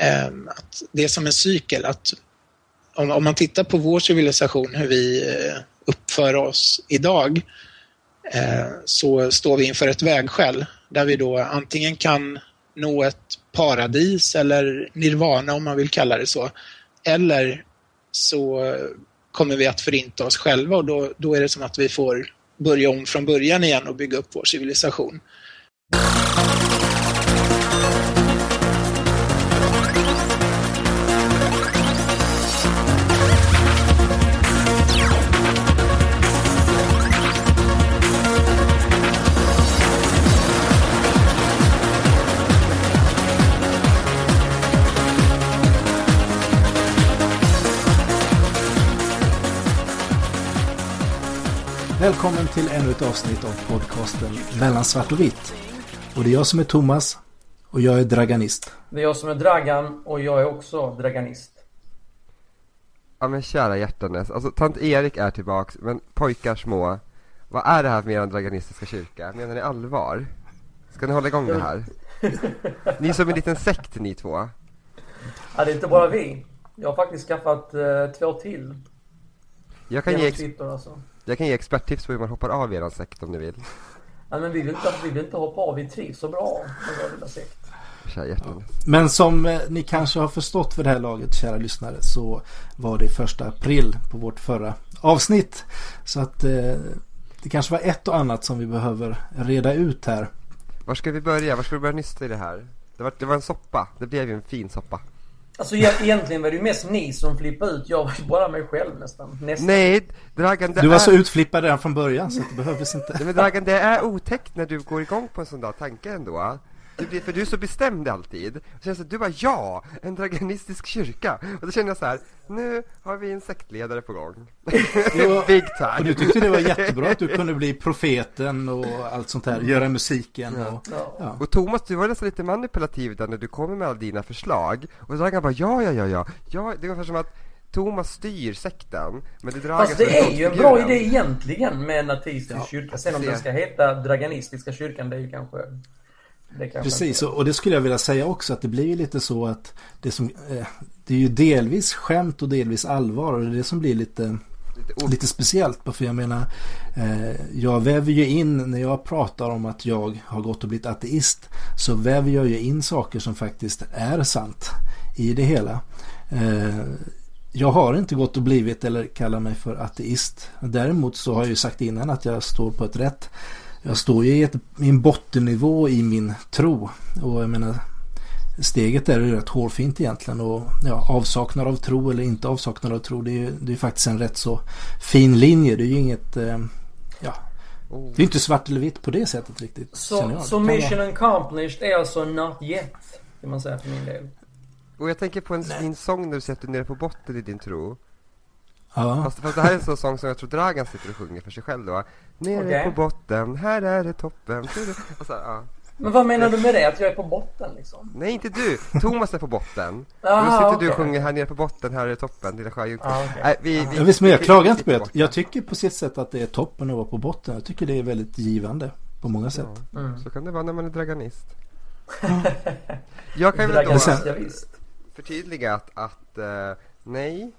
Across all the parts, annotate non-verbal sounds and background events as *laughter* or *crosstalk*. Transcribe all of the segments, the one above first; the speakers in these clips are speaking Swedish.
eh, att det är som en cykel. Att om, om man tittar på vår civilisation, hur vi eh, uppför oss idag, eh, så står vi inför ett vägskäl där vi då antingen kan nå ett paradis eller nirvana om man vill kalla det så. Eller så kommer vi att förinta oss själva och då, då är det som att vi får börja om från början igen och bygga upp vår civilisation. Välkommen till ännu ett avsnitt av podcasten Mellan svart och vitt. Och det är jag som är Thomas och jag är draganist. Det är jag som är Dragan och jag är också draganist. Ja men kära hjärtanes, alltså tant Erik är tillbaks, men pojkar små Vad är det här med er draganistiska kyrka? Menar ni allvar? Ska ni hålla igång det här? *laughs* Ni är som en liten sekt ni två Ja, det är inte bara vi. Jag har faktiskt skaffat eh, två till. Jag kan, ge ex- Twitter alltså. Jag kan ge experttips på hur man hoppar av eran sekt om ni vill Ja, men vi vill inte, vi vill inte hoppa av. Vi trivs så bra med vår lilla sekt. Hjärtanes Men som eh, ni kanske har förstått för det här laget, kära lyssnare, så var det första april på vårt förra avsnitt. Så att eh, det kanske var ett och annat som vi behöver reda ut här. Var ska vi börja? Var ska vi börja nysta i det här? Det var, det var en soppa, det blev ju en fin soppa Alltså egentligen var det ju mest ni som flippade ut. Jag var ju bara mig själv nästan. nästan. Nej, Dragan det Du var är... så utflippad redan från början så det behövdes inte. Nej, men Dragan, det är otäckt när du går igång på en sån där tanke ändå du blir, för du är så bestämd alltid. Och så känns det, du bara ja, en draganistisk kyrka. Och då känner jag så här, nu har vi en sektledare på gång. var- *laughs* Big Och du time. tyckte det var jättebra att du kunde bli profeten och allt sånt här, göra musiken och... Ja. Ja. Och Thomas, du var nästan lite manipulativ där när du kommer med alla dina förslag. Och Dragan bara ja, ja, ja, ja. ja det är ungefär som att Thomas styr sekten, men det Fast det är ju en bra idé egentligen med en ateistisk Ja, kyrka. Sen om den ska heta Draganistiska kyrkan, det är ju kanske... Precis, och det skulle jag vilja säga också att det blir ju lite så att det som eh, det är ju delvis skämt och delvis allvar och det är det som blir lite Lite lite speciellt. För jag menar, eh, jag väver ju in när jag pratar om att jag har gått och blivit ateist så väver jag ju in saker som faktiskt är sant i det hela. Eh, jag har inte gått och blivit eller kallar mig för ateist. Däremot så har jag ju sagt innan att jag står på ett rätt. Jag står ju i, ett, i en bottennivå i min tro. Och jag menar steget där är ju rätt hårfint egentligen. Och ja, avsaknad av tro eller inte avsaknad av tro det är ju det är faktiskt en rätt så fin linje. Det är ju inget eh, ja, oh. det är inte svart eller vitt på det sättet riktigt. Så, jag. så mission vara- accomplished är alltså not yet. Kan man säga för min del. Och jag tänker på en fin sång när du säger att du är nere på botten i din tro. Ja. Fast, fast det här är en sån sång som jag tror Dragan sitter och sjunger för sig själv då. Nere Okej. på botten, här är det toppen. Och så, ja. Men vad menar du med det? Att jag är på botten liksom? Nej, inte du! Thomas är på botten. Aha, och då sitter du och okej. sjunger här nere på botten, här är toppen, lilla sjöjungfru. Ja, okej. Nej, vi, vi, Ja, visst, men jag vi- klagar vi inte på det. Jag tycker på sitt sätt att det är toppen att vara på botten. Jag tycker det är väldigt givande på många sätt. Ja, Mm. så kan det vara när man är draganist. *laughs* jag kan väl då ja, visst. förtydliga att, att eh, nej,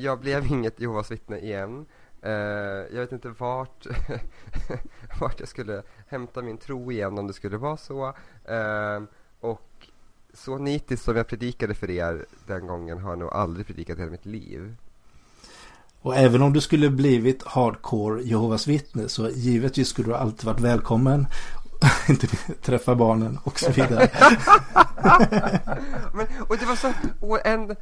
jag blev inget Jehovas vittne igen. Uh, jag vet inte vart, *laughs* vart jag skulle hämta min tro igen om det skulle vara så. Uh, och så nitiskt som jag predikade för er den gången har jag nog aldrig predikat i hela mitt liv. Och även om du skulle blivit hardcore Jehovas vittne så givetvis skulle du alltid varit välkommen. *laughs* inte träffa barnen och så vidare. *laughs* Men, och det var så, och en,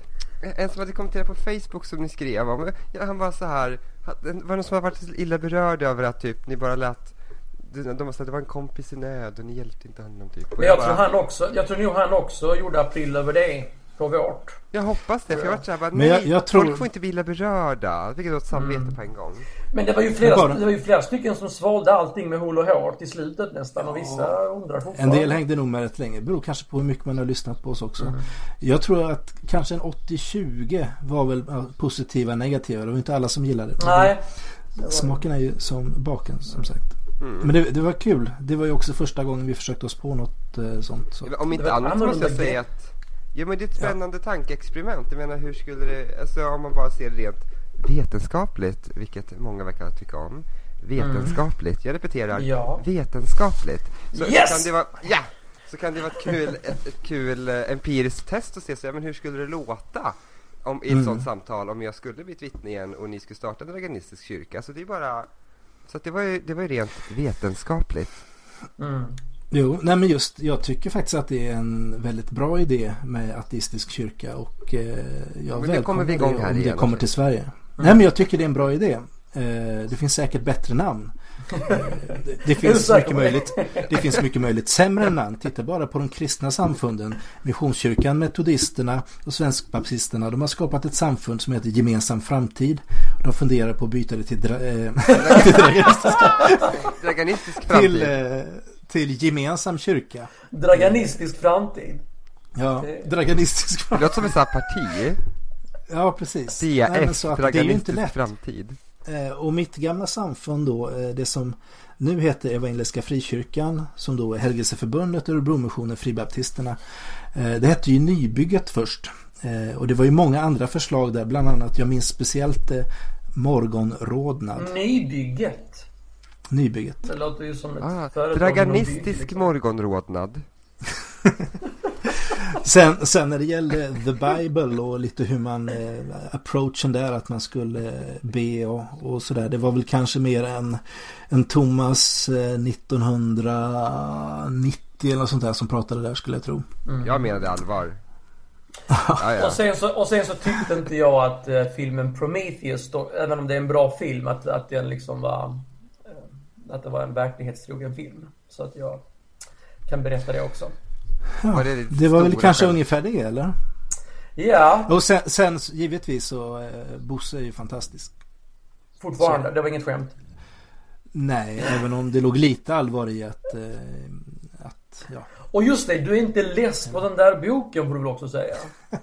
en som hade kommenterat på Facebook som ni skrev om, han var så här, det var någon som hade varit illa berörd över att typ ni bara lät de var så här, det var en kompis i nöd och ni hjälpte inte honom typ. Men jag bara, tror han också, jag tror nog han också gjorde april över det. På vårt. jag hoppas det, för jag var så här, bara, Men nej, jag- jag tror- folk får inte bli illa berörda. Vilket åt samvete Mm. på en gång. Men det var ju flera, Bara- det var ju flera stycken som svalde allting med hull och hår till slutet nästan. Och vissa undrar En fortfarande. del hängde nog med rätt länge. Det beror kanske på hur mycket man har lyssnat på oss också. Mm. Jag tror att kanske en 80-20 var väl positiva negativa. Det var inte alla som gillade det. Nej. det var- Smaken är ju som baken som sagt. Mm. Men det, det var kul. Det var ju också första gången vi försökte oss på något eh, sånt. Så. Om inte annat måste jag säga att Ja men det är ett spännande tankeexperiment. Jag menar hur skulle det, alltså om man bara ser det rent vetenskapligt, vilket många verkar tycka om. Vetenskapligt, jag repeterar, Ja. vetenskapligt. Så Yes! kan det vara, ja! Så kan det vara ett kul, ett, ett kul eh, empiriskt test att se så, ja, men hur skulle det låta om, i ett sånt samtal om jag skulle bli ett vittne igen och ni skulle starta en raganistisk kyrka. Så det är bara, så det var ju, det var ju rent vetenskapligt. Mm. Jo, nej men just jag tycker faktiskt att det är en väldigt bra idé med ateistisk kyrka och eh, jag Men det kommer vi igång det om det igen, kommer alltså. till Sverige. Nej men jag tycker det är en bra idé. Eh, det finns säkert bättre namn. Eh, det, det, *laughs* finns mycket det? möjligt, det finns mycket möjligt sämre namn. Titta bara på de kristna samfunden. Missionskyrkan, metodisterna och svenskbaptisterna. De har skapat ett samfund som heter Gemensam framtid. De funderar på att byta det till, dra, eh, *laughs* till, *laughs* draganistiska, Raganistisk framtid. till, till gemensam kyrka. Draganistisk framtid. Ja, Det- draganistisk Det låter som ett sånt här parti. Ja, precis. Nej, men DF, så att det är ju inte lätt. framtid. Eh, Och mitt gamla samfund då, eh, det som nu heter Evangeliska Frikyrkan, som då är Helgelseförbundet, Örebromissionen, Fribaptisterna. eh, Det hette ju Nybygget först. Och det var ju många andra förslag där, bland annat, jag minns speciellt Morgonrodnad, Nybygget. Nybygget. Det låter ju som ett Ah, företag. draganistisk liksom. morgonrodnad. *laughs* Sen, sen när det gällde The Bible och lite hur man eh, approachen där att man skulle eh, be och, och sådär. Det var väl kanske mer en, en Thomas eh, 1990 eller något sånt där som pratade där skulle jag tro. Jag menade allvar. *laughs* Ja, ja. Och sen, så, och sen så tyckte inte jag att eh, filmen Prometheus, då, även om det är en bra film, att, att den liksom var... Att det var en verklighetstrogen film. Så att jag kan berätta det också. Ja, Var det det var väl kanske skämt? ungefär det eller? Ja, Och sen, sen givetvis så eh, Bosse är ju fantastisk. fortfarande. Det var inget skämt. Nej, även om det låg lite allvar i att, eh, att ja. Och just det, du är inte less på den där boken får du väl också säga? *laughs*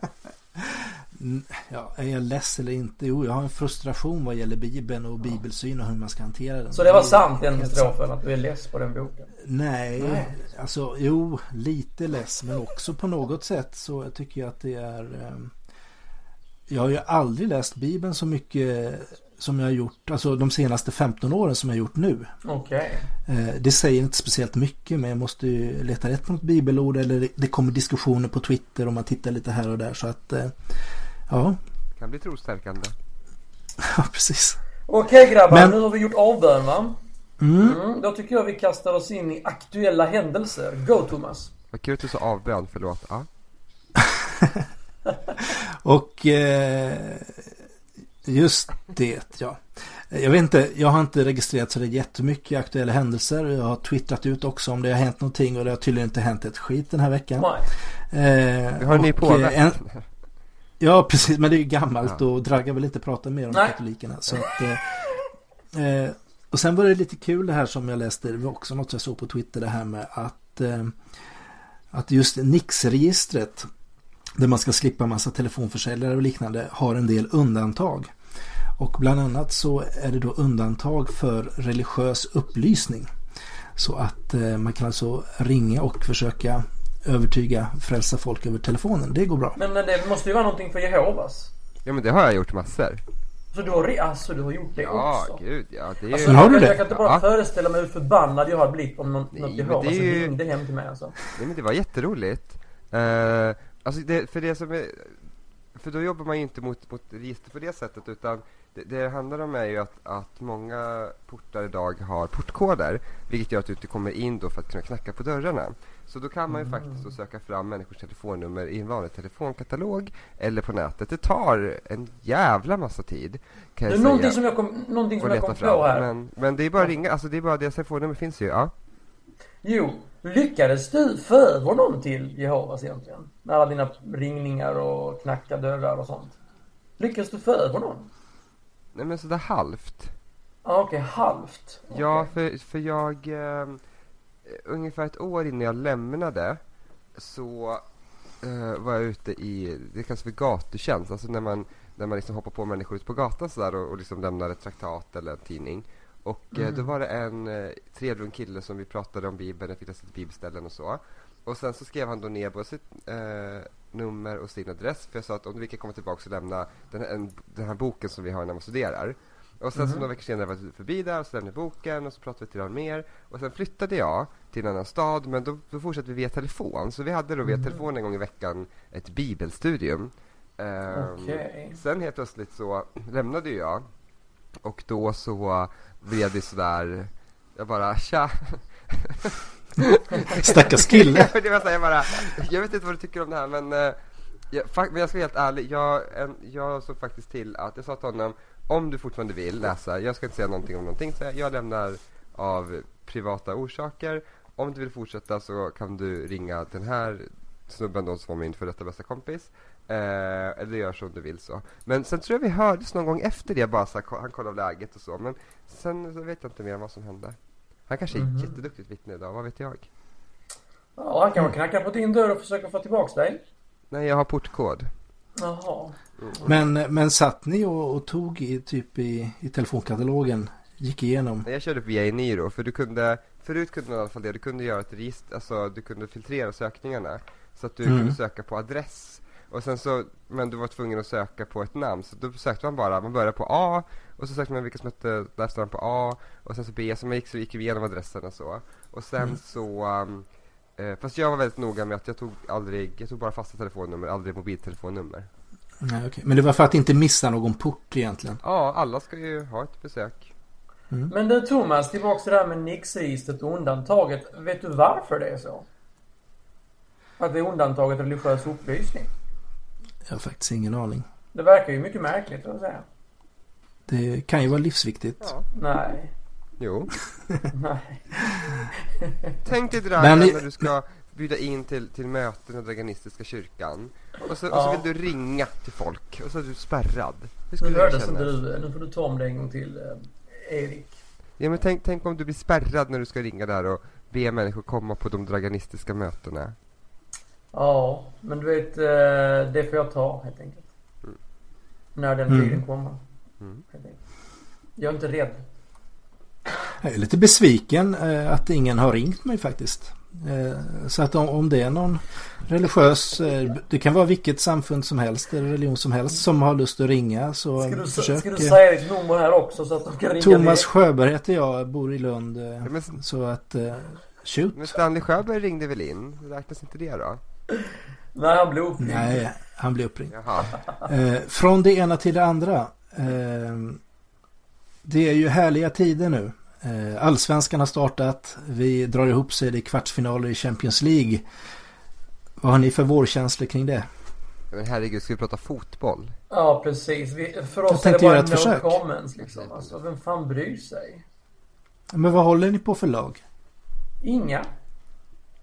Ja, är jag less eller inte? Jo, jag har en frustration vad gäller Bibeln och bibelsyn och hur man ska hantera den. Så det var sant den strofen, att du är less på den boken? Nej, Nej. alltså jo, lite less men också på något sätt så tycker jag att det är ehm, Jag har ju aldrig läst Bibeln så mycket som jag har gjort, alltså de senaste 15 åren som jag har gjort nu. Okej. Eh, Det säger inte speciellt mycket men jag måste ju leta rätt på något bibelord eller det- kommer diskussioner på Twitter och man tittar lite här och där så att eh, Ja, Kan bli trostärkande. *laughs* ja precis. Okej grabbar, Men- nu har vi gjort avbön va? Mm. Mm, då tycker jag vi kastar oss in i aktuella händelser. Go Thomas! Vad kul att du sa avbön, förlåt. Ja. *laughs* Och eh, just det, ja. Jag vet inte, jag har inte registrerat så det är jättemycket aktuella händelser. Jag har twittrat ut också om det har hänt någonting och det har tydligen inte hänt ett skit den här veckan. Nej. Eh, Vi har en ny och, påve. Ja, precis, men det är ju gammalt Ja. och Dragga vill inte prata mer om Nej. katolikerna. Så att, eh, eh, och sen var det lite kul det här som jag läste, det var också något jag såg på Twitter, det här med att, eh, att just Nix-registret, där man ska slippa massa telefonförsäljare och liknande, har en del undantag. Och bland annat så är det då undantag för religiös upplysning. Så att eh, man kan alltså ringa och försöka övertyga, frälsa folk över telefonen. Det går bra. Men, det måste ju vara någonting för Jehovas. ja, men det har jag gjort massor. Så du har, alltså, du har gjort det Ja, också? gud ja. Det är Alltså, ju... har jag, du kan- det? jag kan inte bara Ja. föreställa mig hur förbannad jag har blivit om något, Nej, något men Jehovas det är ju- ringde hem till mig alltså. Nej men det var jätteroligt. Uh, alltså det, för det som är, för då jobbar man ju inte mot, mot register på det sättet utan det, det handlar om är ju att, att många portar idag har portkoder vilket gör att du inte kommer in då för att kunna knacka på dörrarna. Så då kan man ju faktiskt då söka fram människors telefonnummer i en vanlig telefonkatalog eller på nätet. Det tar en jävla massa tid kan Det är någonting som jag kom, någonting som jag kom fram. på här. Men, men det är bara att ringa, alltså det är bara deras telefonnummer finns ju, ja. Jo, lyckades du få över någon till Jehovas egentligen? Med alla dina ringningar och knacka dörrar och sånt. Lyckades du få över någon? Nej men sådär halvt. Ja, okej, halvt. Ja, Okej. för, för jag... Eh, ungefär ett år innan jag lämnade så eh, var jag ute i, det kallas för gatutjänst, alltså när man, när man liksom hoppar på människor ute på gatan sådär och, och liksom lämnar ett traktat eller en tidning. Och eh, då var det en eh, trevlig kille som vi pratade om Bibeln, jag fick läsa lite bibelställen och så. Och sen så skrev han då ner både sitt eh, nummer och sin adress. För jag sa att om vi kan komma tillbaka och lämna den här, en, den här boken som vi har när man studerar. Och sen mm. så några veckor senare var jag förbi där och så lämnade boken och så pratade vi till honom mer. Och sen flyttade jag till en annan stad men då, då fortsatte vi via telefon. Så vi hade då via mm. telefon en gång i veckan ett bibelstudium. Um, okay. Sen helt plötsligt så lämnade jag och då så blev det sådär, jag bara tja. *laughs* Stackars kille. det var så jag, bara, jag vet inte vad du tycker om det här men, uh, jag, men jag ska vara helt ärlig, jag, en, jag såg faktiskt till att jag sa till honom om du fortfarande vill läsa, jag ska inte säga någonting om någonting så jag, lämnar av privata orsaker. Om du vill fortsätta så kan du ringa den här snubben då som var min för detta bästa kompis. Eh, eller gör som du vill så. Men sen tror jag vi hördes någon gång efter det bara så här, han kollade läget och så. Men sen så vet jag inte mer vad som hände. Han kanske är mm -hmm. jätteduktigt vittne idag, vad vet jag? Ja, han kan väl knacka på din dörr och försöka få tillbaka dig. Nej, jag har portkod. Jaha. Men, men satt ni och, och tog i, typ i, i telefonkatalogen? Gick igenom? Jag körde via Eniro för du kunde Förut kunde man i alla fall det, du kunde göra ett register, alltså du kunde filtrera sökningarna Så att du mm. kunde söka på adress och sen så, men du var tvungen att söka på ett namn så då sökte man bara, man började på A och så sökte man vilka som hette läste på A och sen så B, så man gick, så gick vi igenom adresserna så och sen mm. så um, eh, fast jag var väldigt noga med att jag tog aldrig, jag tog bara fasta telefonnummer, aldrig mobiltelefonnummer Nej, okay. Men det var för att inte missa någon port egentligen? Ja, alla ska ju ha ett besök mm. Men du Thomas, tillbaks till det här med NIX-registret och undantaget. Vet du varför det är så? Att det är undantaget religiös upplysning? Jag har faktiskt ingen aning. Det verkar ju mycket märkligt att säga. Det kan ju vara livsviktigt. Ja. Nej. Jo. *laughs* Nej. Tänk dig det där när du ska bjuda in till, till möten i Draganistiska kyrkan. Och så, ja. och så vill du ringa till folk och så är du spärrad. Hur skulle det kännas? Du, nu får du ta om det en gång till, eh, Erik. Ja men tänk, tänk om du blir spärrad när du ska ringa där och be människor komma på de draganistiska mötena. Ja, men du vet, eh, det får jag ta helt enkelt. Mm. När den tiden mm. kommer. Mm. Jag är inte rädd. Jag är lite besviken eh, att ingen har ringt mig faktiskt. Eh, så att om, det är någon religiös, det kan vara vilket samfund som helst eller religion som helst som har lust att ringa så ska du, försök. Ska du säga ditt nummer här också så att de kan ringa Thomas dig? Sjöberg heter jag, bor i Lund. Så att, shoot. Men Stanley Sjöberg ringde väl in? Räknas inte det då? Nej, han blev uppringd. Nej, han blev uppringd. Eh, från det ena till det andra. Eh, det är ju härliga tider nu. Eh, Allsvenskan har startat. Vi drar ihop sig i kvartsfinaler i Champions League. Vad har ni för vårkänslor kring det? Men herregud, ska vi prata fotboll? Ja, precis. Vi, för oss är det bara no försök. comments liksom. Alltså, vem fan bryr sig? Men vad håller ni på för lag? Inga.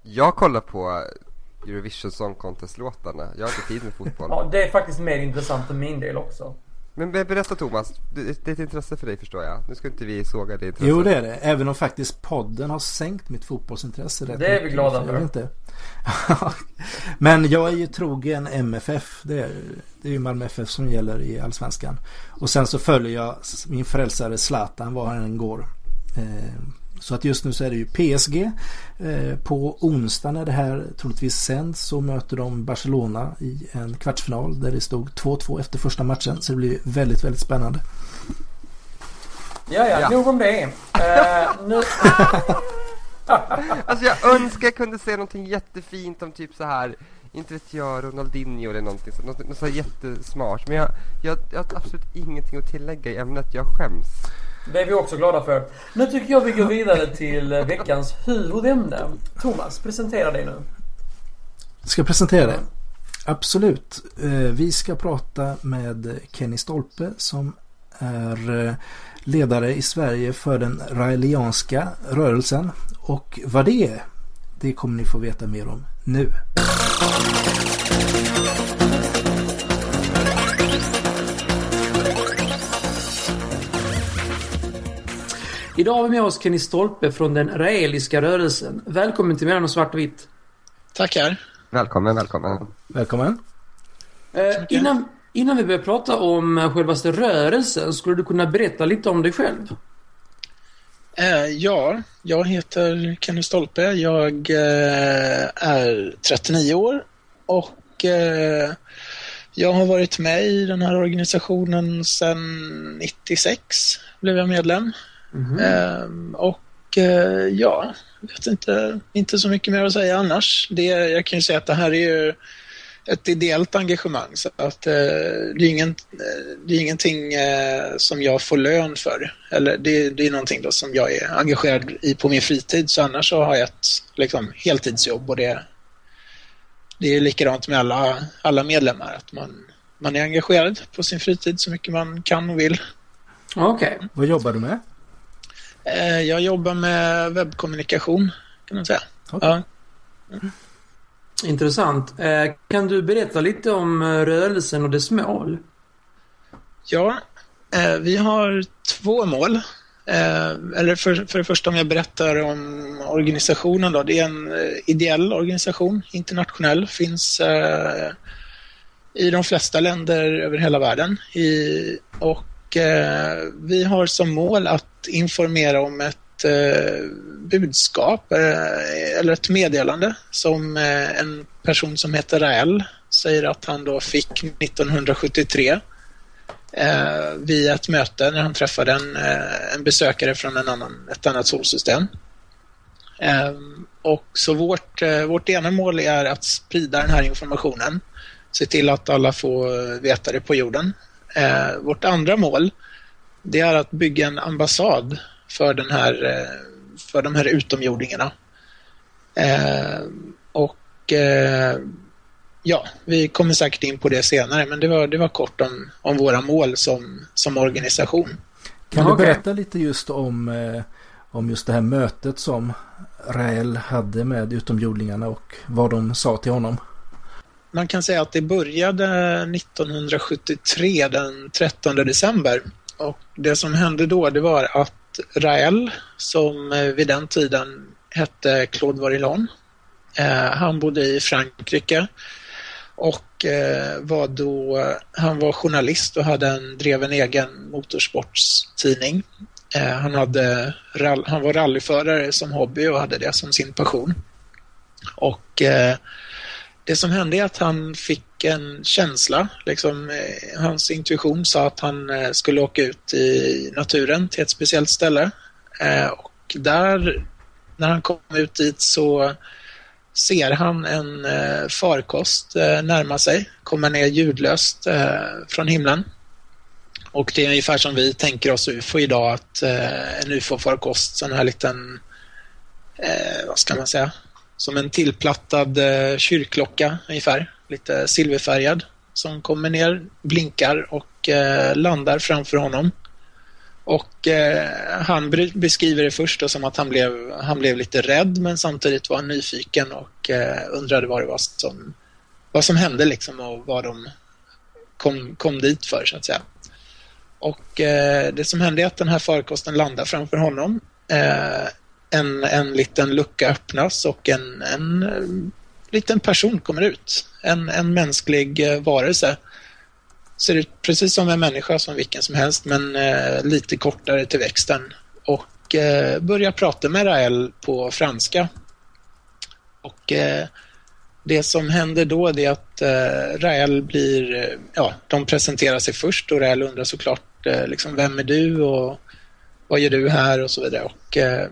Jag kollar på Eurovision Song Contest-låtarna. Jag har inte tid med fotboll. ja, det är faktiskt mer intressant för min del också. Men berätta Thomas, det är ett intresse för dig förstår jag. Nu ska inte vi såga det intresset. Jo det är det, även om faktiskt podden har sänkt mitt fotbollsintresse rätt Det är vi glada för. Inte. *laughs* Men jag är ju trogen MFF. Det är, det är ju Malmö FF som gäller i Allsvenskan. Och sen så följer jag min frälsare Zlatan var han än går. Så att just nu så är det ju PSG. Eh, på onsdag när det här troligtvis sänds så möter de Barcelona i en kvartsfinal där det stod 2-2 efter första matchen. Så det blir väldigt, väldigt spännande. Ja, ja, nog om det. Uh, nu... *laughs* alltså jag önskar jag kunde säga någonting jättefint om typ så här inte vet jag, Ronaldinho eller någonting, något, något så jättesmart. Men jag, jag, jag har absolut ingenting att tillägga i ämnet, jag skäms. Det är vi också glada för. Nu tycker jag vi går vidare till eh, veckans huvudämne. Thomas, presentera dig nu. Ska jag presentera dig? Absolut. Eh, vi ska prata med Kenny Stolpe som är eh, ledare i Sverige för den raelianska rörelsen. Och vad det är, det kommer ni få veta mer om nu. Idag har vi med oss Kenny Stolpe från den raeliska rörelsen. Välkommen till Mellan svart och vitt. Tackar. Välkommen, välkommen. Välkommen. Eh, innan, innan vi börjar prata om självaste rörelsen, skulle du kunna berätta lite om dig själv? Eh, ja, jag heter Kenny Stolpe. Jag eh, är 39 år och och eh, jag har varit med i den här organisationen sedan 96, blev jag medlem. Mhm. Ehm, och eh, ja, vet inte, inte så mycket mer att säga annars. Det, jag kan ju säga att det här är ju ett ideellt engagemang så att eh, det, är ingen, eh, det är ingenting eh, som jag får lön för. Eller det, det är någonting då som jag är engagerad i på min fritid så annars så har jag ett liksom, heltidsjobb och det, det är likadant med alla, alla medlemmar att man, man är engagerad på sin fritid så mycket man kan och vill. Okej. Vad jobbar du med? Eh, jag jobbar med webbkommunikation kan man säga. Okej. Ja. Intressant. Eh, kan du berätta lite om eh, rörelsen och dess mål? Ja, vi har två mål. Eller för, för det första om jag berättar om organisationen då. Det är en ideell organisation, internationell, finns i de flesta länder över hela världen. I, och eh, vi har som mål att informera om ett eh, budskap eh, eller ett meddelande som eh, en person som heter Rael säger att han då fick 1973 eh, vid ett möte när han träffade en, eh, en besökare från en annan, ett annat solsystem. Eh, och så vårt, eh, vårt ena mål är att sprida den här informationen. Se till att alla får eh, veta det på jorden. Eh, vårt andra mål det är att bygga en ambassad för, den här, eh, för de här utomjordingarna. Eh, och eh, ja, vi kommer säkert in på det senare, men det var, det var kort om, om våra mål som, som organisation. Kan du berätta lite just om, eh, om just det här mötet som Rael hade med utomjordingarna och vad de sa till honom? Man kan säga att det började 1973 den 13 december. Och det som hände då det var att Rael, som eh, vid den tiden hette Claude Varillon, eh, han bodde i Frankrike och eh, var då, han var journalist och hade en, drev en egen motorsportstidning. Eh, han, hade, han var rallyförare som hobby och hade det som sin passion. Och eh, det som hände är att han fick en känsla, liksom, eh, hans intuition sa att han eh, skulle åka ut i naturen till ett speciellt ställe. Eh, och där, när han kom ut dit så ser han en farkost närma sig, komma ner ljudlöst från himlen. Och det är ungefär som vi tänker oss UFO idag, att en UFO-farkost, sån här liten, vad ska man säga, som en tillplattad eh, kyrkklocka ungefär, lite silverfärgad, som kommer ner, blinkar och eh, landar framför honom. Och eh, han beskriver det först då som att han blev, han blev lite rädd men samtidigt var han nyfiken och eh, undrade vad det var som, vad som hände liksom och vad de kom, kom dit för så att säga. Och eh, det som hände är att den här farkosten landar framför honom. Eh, en, en liten lucka öppnas och en, en, eh, liten person kommer ut. En, en mänsklig eh, varelse. Ser ut precis som en människa som vilken som helst men eh, lite kortare till växten. Och eh, börjar prata med Rael på franska. Och eh, det som händer då är att eh, Rael blir, eh, ja, de presenterar sig först och Rael undrar såklart eh, liksom, vem är du och vad gör du här och så vidare. Och eh,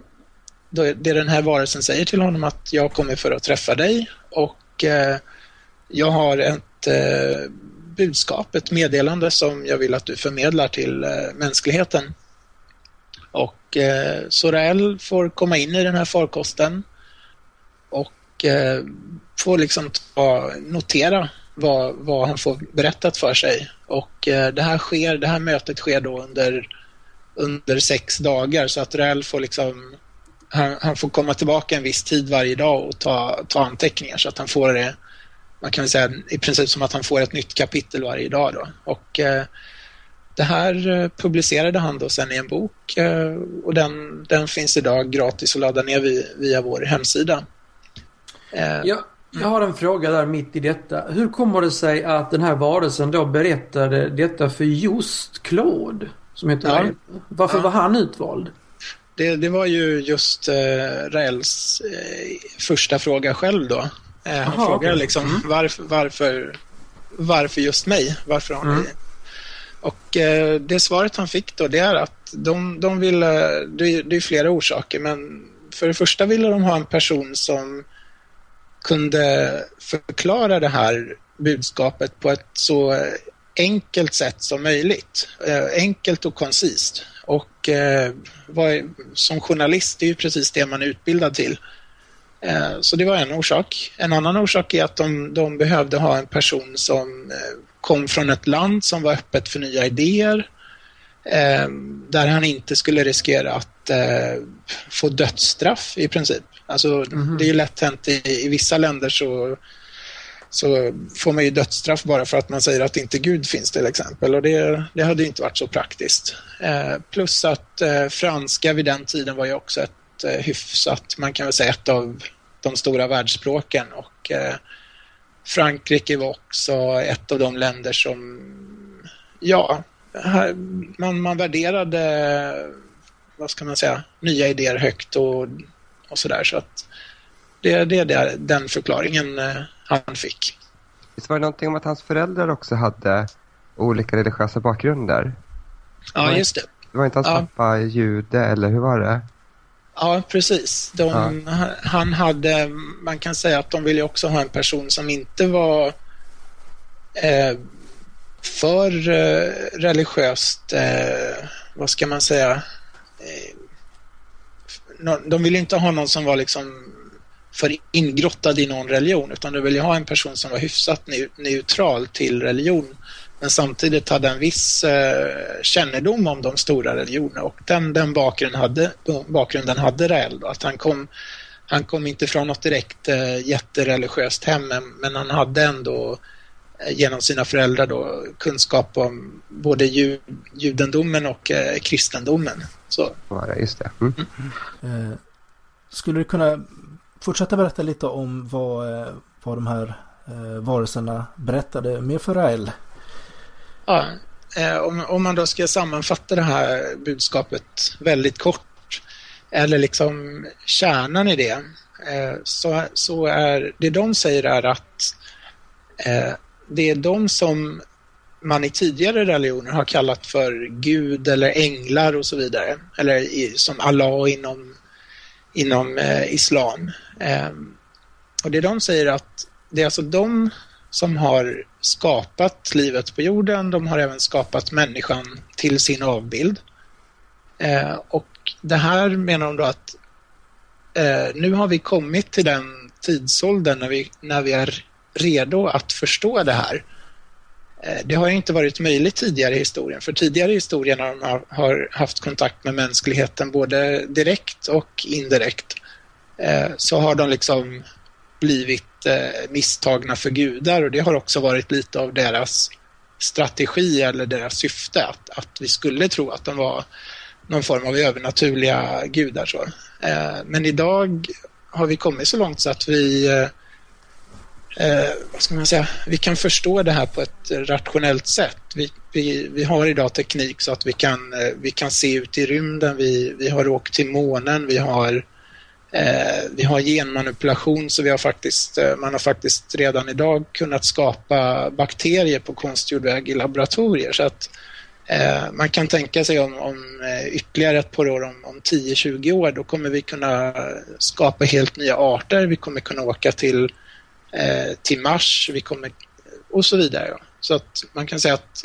det den här varelsen säger till honom att jag kommer för att träffa dig och eh, jag har ett eh, budskap, ett meddelande som jag vill att du förmedlar till eh, mänskligheten. Och eh, Sorel får komma in i den här farkosten och eh, får liksom ta, notera vad, vad han får berättat för sig. Och eh, det här sker, det här mötet sker då under, under sex dagar så att Rael får liksom han, han får komma tillbaka en viss tid varje dag och ta, ta anteckningar så att han får det man kan väl säga i princip som att han får ett nytt kapitel varje dag då. Och eh, det här eh, publicerade han då sen i en bok eh, och den, den finns idag gratis att ladda ner via, via vår hemsida. Eh, Jag, jag har en fråga där mitt i detta. Hur kommer det sig att den här varelsen då berättade detta för just Claude? Som heter Ja. Varför Ja. var han utvald? Det, det var ju just eh, Raels eh, första fråga själv då. Eh, han Aha, frågar okej. liksom Mm. varför, varför, varför just mig? Varför har ni... Mm. Och eh, det svaret han fick då det är att de, de ville, det, det är flera orsaker, men för det första ville de ha en person som kunde förklara det här budskapet på ett så enkelt sätt som möjligt. Eh, enkelt och koncist. Och eh, vad, som journalist, det är ju precis det man är utbildad till. Eh, så det var en orsak. En annan orsak är att de, de behövde ha en person som eh, kom från ett land som var öppet för nya idéer. Eh, där han inte skulle riskera att eh, få dödsstraff i princip. Alltså, Det är ju lätt hänt i, i vissa länder så, så får man ju dödsstraff bara för att man säger att inte Gud finns till exempel. Och det, det hade ju inte varit så praktiskt. Eh, plus att eh, franska vid den tiden var ju också ett eh, hyfsat, man kan väl säga ett av de stora världsspråken. Och eh, Frankrike var också ett av de länder som, ja, här, man, man värderade, vad ska man säga, nya idéer högt och, och sådär. Så att det, det är där- den förklaringen eh, han fick. Visst var det någonting om att hans föräldrar också hade olika religiösa bakgrunder? Ja, just det. Det var inte hans Ja. pappa jude, eller hur var det? Ja, precis. De, Han hade, man kan säga att de ville också ha en person som inte var eh, för eh, religiöst, eh, vad ska man säga, eh, de ville inte ha någon som var liksom för ingrottad i någon religion utan de ville ha en person som var hyfsat neu- neutral till religion men samtidigt hade en viss eh, kännedom om de stora religionerna och den, den bakgrunden hade, bakgrunden hade Rael. Då, att han kom, han kom inte från något direkt eh, jättereligiöst hem men, men han hade ändå eh, genom sina föräldrar då, kunskap om både ju, judendomen och eh, kristendomen. Så, Var det, just det. Mm. Eh, skulle du kunna fortsätta berätta lite om vad, eh, vad de här eh, varelserna berättade mer för Rael? Ja, eh, om, om man då ska sammanfatta det här budskapet väldigt kort, eller liksom kärnan i det, eh, så, så är det de säger är att eh, det är de som man i tidigare religioner har kallat för Gud eller änglar och så vidare, eller i, som Allah inom, inom eh, islam. Eh, och det de säger att det är alltså de som har skapat livet på jorden. De har även skapat människan till sin avbild. Eh, och det här menar de då att eh, nu har vi kommit till den tidsåldern när vi, när vi är redo att förstå det här. Ehm, det har ju inte varit möjligt tidigare i historien, för tidigare i historien de har, man haft kontakt med mänskligheten både direkt och indirekt Eh, så har de liksom blivit eh, misstagna för gudar och det har också varit lite av deras strategi eller deras syfte att, att vi skulle tro att de var någon form av övernaturliga gudar. Så. Eh, men idag har vi kommit så långt så att vi eh, eh vad ska man säga, vi kan förstå det här på ett rationellt sätt. Vi, vi, vi har idag teknik så att vi kan, eh, vi kan se ut i rymden, vi, vi har åkt till månen, vi har Eh, vi har genmanipulation så vi har faktiskt, eh, man har faktiskt redan idag kunnat skapa bakterier på konstgjord väg i laboratorier. Så att eh, man kan tänka sig om, om eh, ytterligare ett par år, om, om 10-20 år, då kommer vi kunna skapa helt nya arter. Vi kommer kunna åka till, eh, till Mars vi kommer, och så vidare. Ja. Så att man kan säga att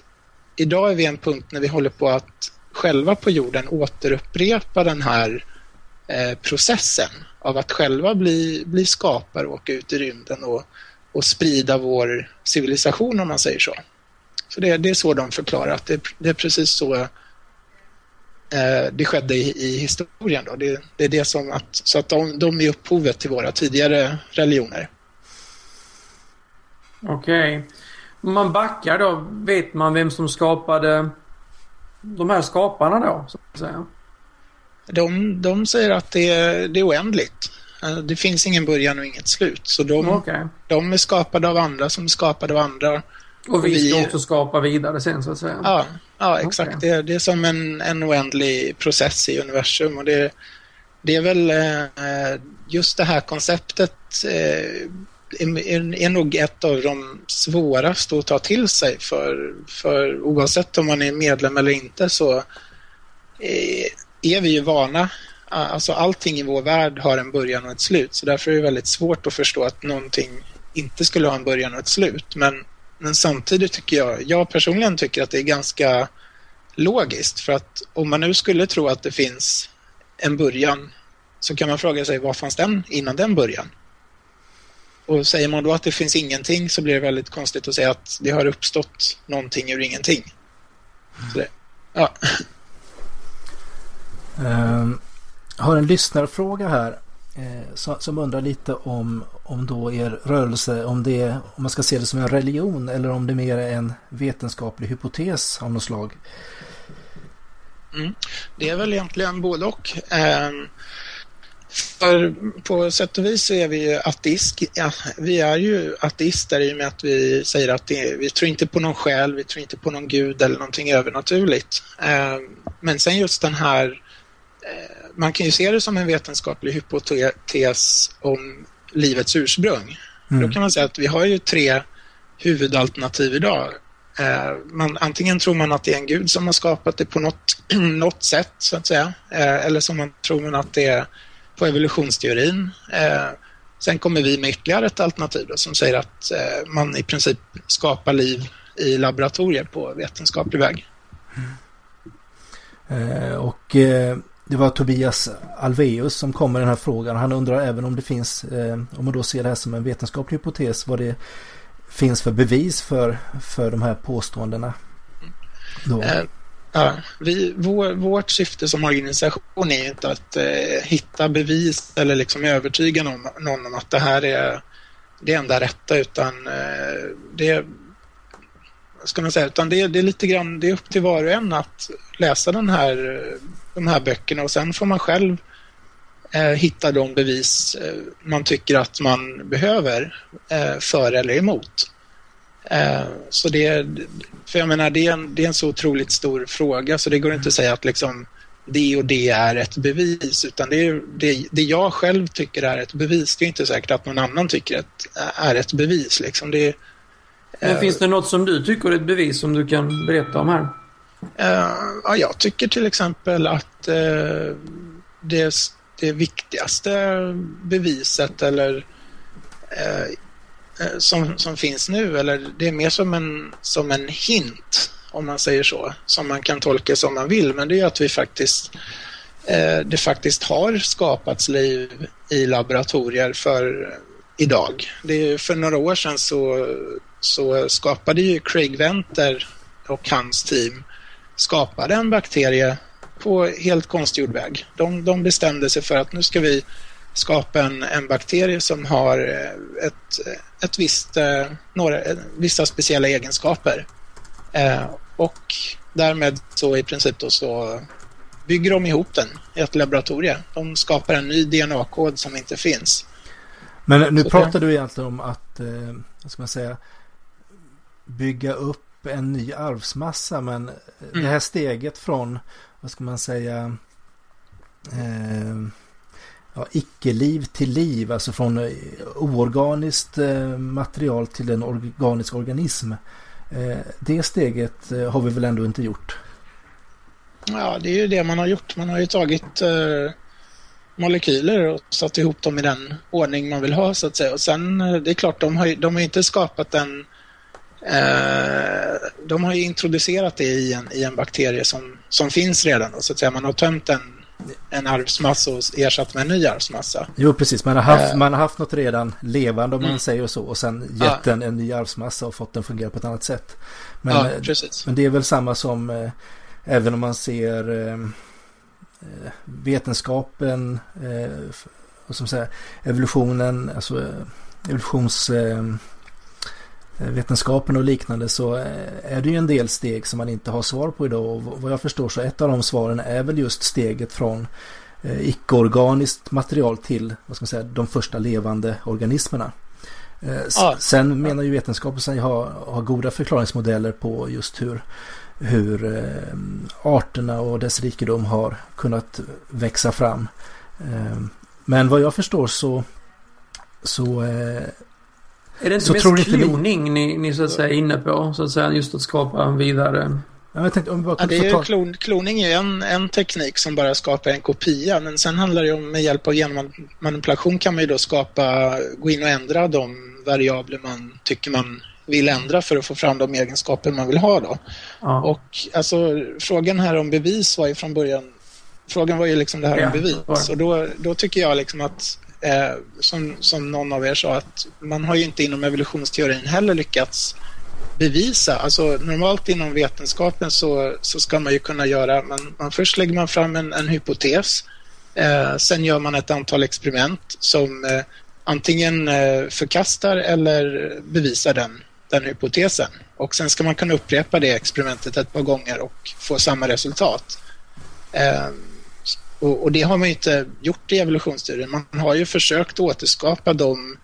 idag är vi en punkt när vi håller på att själva på jorden återupprepa den här eh, processen av att själva bli, bli skapare och åka ut i rymden och, och sprida vår civilisation om man säger så. Så det, det är så de förklarar att det, det är precis så eh, det skedde i, i historien. Då. Det, det är det som att, så att de, de är upphovet till våra tidigare religioner. Okej. Om man backar då, vet man vem som skapade de här skaparna då, så att säga? De, de säger att det är, det är oändligt. Eh, Det finns ingen början och inget slut. Så de, Okej. de är skapade av andra som är skapade av andra. Och vi ska också skapa vidare sen så att säga? Ja, ja exakt. Okej. Det, det är som en, en oändlig process i universum. Och det, det är väl eh, just det här konceptet eh, är, är nog ett av de svåraste att ta till sig för, för oavsett om man är medlem eller inte så är, är vi ju vana Alltså allting i vår värld har en början och ett slut så därför är det väldigt svårt att förstå att någonting inte skulle ha en början och ett slut. Men, men samtidigt tycker jag, jag personligen tycker att det är ganska logiskt för att om man nu skulle tro att det finns en början så kan man fråga sig vad fanns den innan den början? Och säger man då att det finns ingenting så blir det väldigt konstigt att säga att det har uppstått någonting ur ingenting. Så det, ja. Um, har en lyssnarfråga här eh, som undrar lite om, om då er rörelse, om, det, om man ska se det som en religion eller om det mer är en vetenskaplig hypotes av något slag. Mm. Det är väl egentligen både och. Eh, för på sätt och vis så är vi ju ateist. Ja, vi är ju ateister i och med att vi säger att det, vi tror inte på någon själ, vi tror inte på någon gud eller någonting övernaturligt. Eh, men sen just den här man kan ju se det som en vetenskaplig hypotes om livets ursprung. Mm. Då kan man säga att vi har ju tre huvudalternativ idag. Eh, man, antingen tror man att det är en gud som har skapat det på något, *clears throat* något sätt, så att säga. Eh, eller så man tror man att det är på evolutionsteorin. Eh, sen kommer vi med ytterligare ett alternativ då, som säger att eh, man i princip skapar liv i laboratorier på vetenskaplig väg. Mm. Eh, och eh, det var Tobias Alveus som kom med den här frågan. Han undrar även om det finns, eh, om man då ser det här som en vetenskaplig hypotes, vad det finns för bevis för, för de här påståendena. Då. Eh, ja, vi, vår, vårt syfte som organisation är inte att eh, hitta bevis eller liksom övertyga någon, någon om att det här är det enda rätta utan eh, det ska man säga, utan det, det, är lite grann, det är upp till var och en att läsa den här eh, de här böckerna och sen får man själv eh, hitta de bevis eh, man tycker att man behöver eh, för eller emot. Eh, så det, för jag menar, det är, en, det är en så otroligt stor fråga så det går inte att säga att liksom det och det är ett bevis utan det, är, det, det jag själv tycker är ett bevis det är inte säkert att någon annan tycker att är ett bevis. Liksom. Det, Men eh, finns det något som du tycker är ett bevis som du kan berätta om här? Uh, ja, jag tycker till exempel att uh, det, det viktigaste beviset eller uh, som, som finns nu, eller det är mer som en, som en hint om man säger så, som man kan tolka som man vill, men det är att vi faktiskt det faktiskt har skapats liv i laboratorier för idag. Det är, för några år sedan så, så skapade ju Craig Venter och hans team skapade en bakterie på helt konstgjord väg. De, de bestämde sig för att nu ska vi skapa en, en bakterie som har eh, ett, ett visst, eh, några, vissa speciella egenskaper. Eh, och därmed så i princip då så bygger de ihop den i ett laboratorium. De skapar en ny DNA-kod som inte finns. Men nu så pratar det... du egentligen om att, eh, vad ska man säga, bygga upp en ny arvsmassa men mm. det här steget från, vad ska man säga, eh, ja, icke-liv till liv, alltså från eh, oorganiskt eh, material till en organisk organism. Eh, det steget har vi väl ändå inte gjort? Ja, det är ju det man har gjort. Man har ju tagit eh, molekyler och satt ihop dem i den ordning man vill ha så att säga. Och sen, det är klart, de har, de har inte skapat en Eh, de har ju introducerat det i en, i en bakterie som, som finns redan. Då, så att säga. Man har tömt en, en arvsmassa och ersatt med en ny arvsmassa. Jo, precis. Man har haft, uh, man har haft något redan levande om mm. man säger så och sen gett uh. den en ny arvsmassa och fått den fungera på ett annat sätt. Men, uh, men det är väl samma som eh, även om man ser eh, eh vetenskapen och som säger evolutionen, alltså evolutions Eh, vetenskapen och liknande så eh, är det ju en del steg som man inte har svar på idag och vad jag förstår så ett av de svaren är väl just steget från eh, icke-organiskt material till vad ska man säga, de första levande organismerna. Ja. Sen menar ju vetenskapen sig ha, ha goda förklaringsmodeller på just hur, hur arterna och dess rikedom har kunnat växa fram. Men vad jag förstår så, så Är det inte Så mest kloning ni, ni så att säga är inne på? Så att säga just att skapa en vidare... Ja, jag tänkte om vi bara Ja, det är ta... klon, kloning är ju en, en teknik som bara skapar en kopia, men sen handlar det om med hjälp av genmanipulation kan man ju då skapa, gå in och ändra de variabler man tycker man vill ändra för att få fram de egenskaper man vill ha då. Ja. Och alltså frågan här om bevis var ju från början, frågan var ju liksom det här Ja, om bevis. Och då, då tycker jag liksom att, eh, som, som någon av er sa, att man har ju inte inom evolutionsteorin heller lyckats bevisa. Alltså normalt inom vetenskapen så, så ska man ju kunna göra, man, man först lägger man fram en, en hypotes, eh, sen gör man ett antal experiment som eh, antingen eh, förkastar eller bevisar den, den hypotesen. Och sen ska man kunna upprepa det experimentet ett par gånger och få samma resultat. Eh, och, och det har man ju inte gjort i evolutionsstudien. Man har ju försökt återskapa de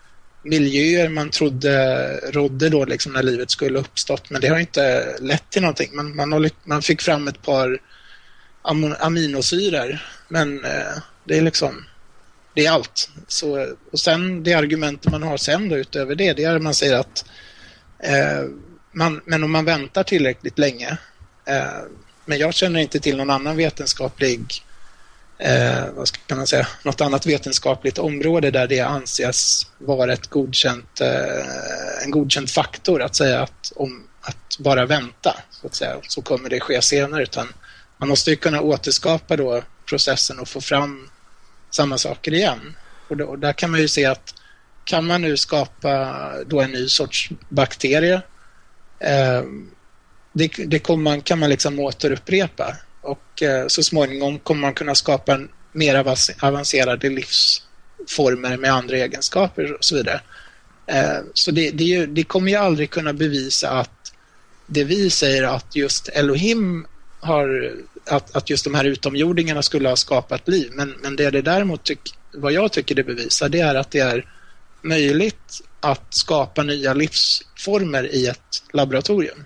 miljöer man trodde rådde då liksom när livet skulle uppstått men det har inte lett till någonting. Man, man, har, man fick fram ett par aminosyror men eh, det är liksom det är allt. Så, och sen det argumentet man har sen då utöver det, det är att man säger att eh, man, men om man väntar tillräckligt länge eh, men jag känner inte till någon annan vetenskaplig eh, vad ska man säga, något annat vetenskapligt område där det anses vara ett godkänt, eh, en godkänd faktor att säga att om att bara vänta så att säga, så kommer det ske senare. Utan man måste ju kunna återskapa då processen och få fram samma saker igen. Och, då, och där kan man ju se att kan man nu skapa då en ny sorts bakterie eh, det, det kommer man, kan man liksom återupprepa och eh, så småningom kommer man kunna skapa en mer avancerade livsformer med andra egenskaper och så vidare. Eh, så det, det, ju, det kommer ju aldrig kunna bevisa att det vi säger att just Elohim har, att, att just de här utomjordingarna skulle ha skapat liv. Men, men det det däremot, tyck, vad jag tycker det bevisar, det är att det är möjligt att skapa nya livsformer i ett laboratorium.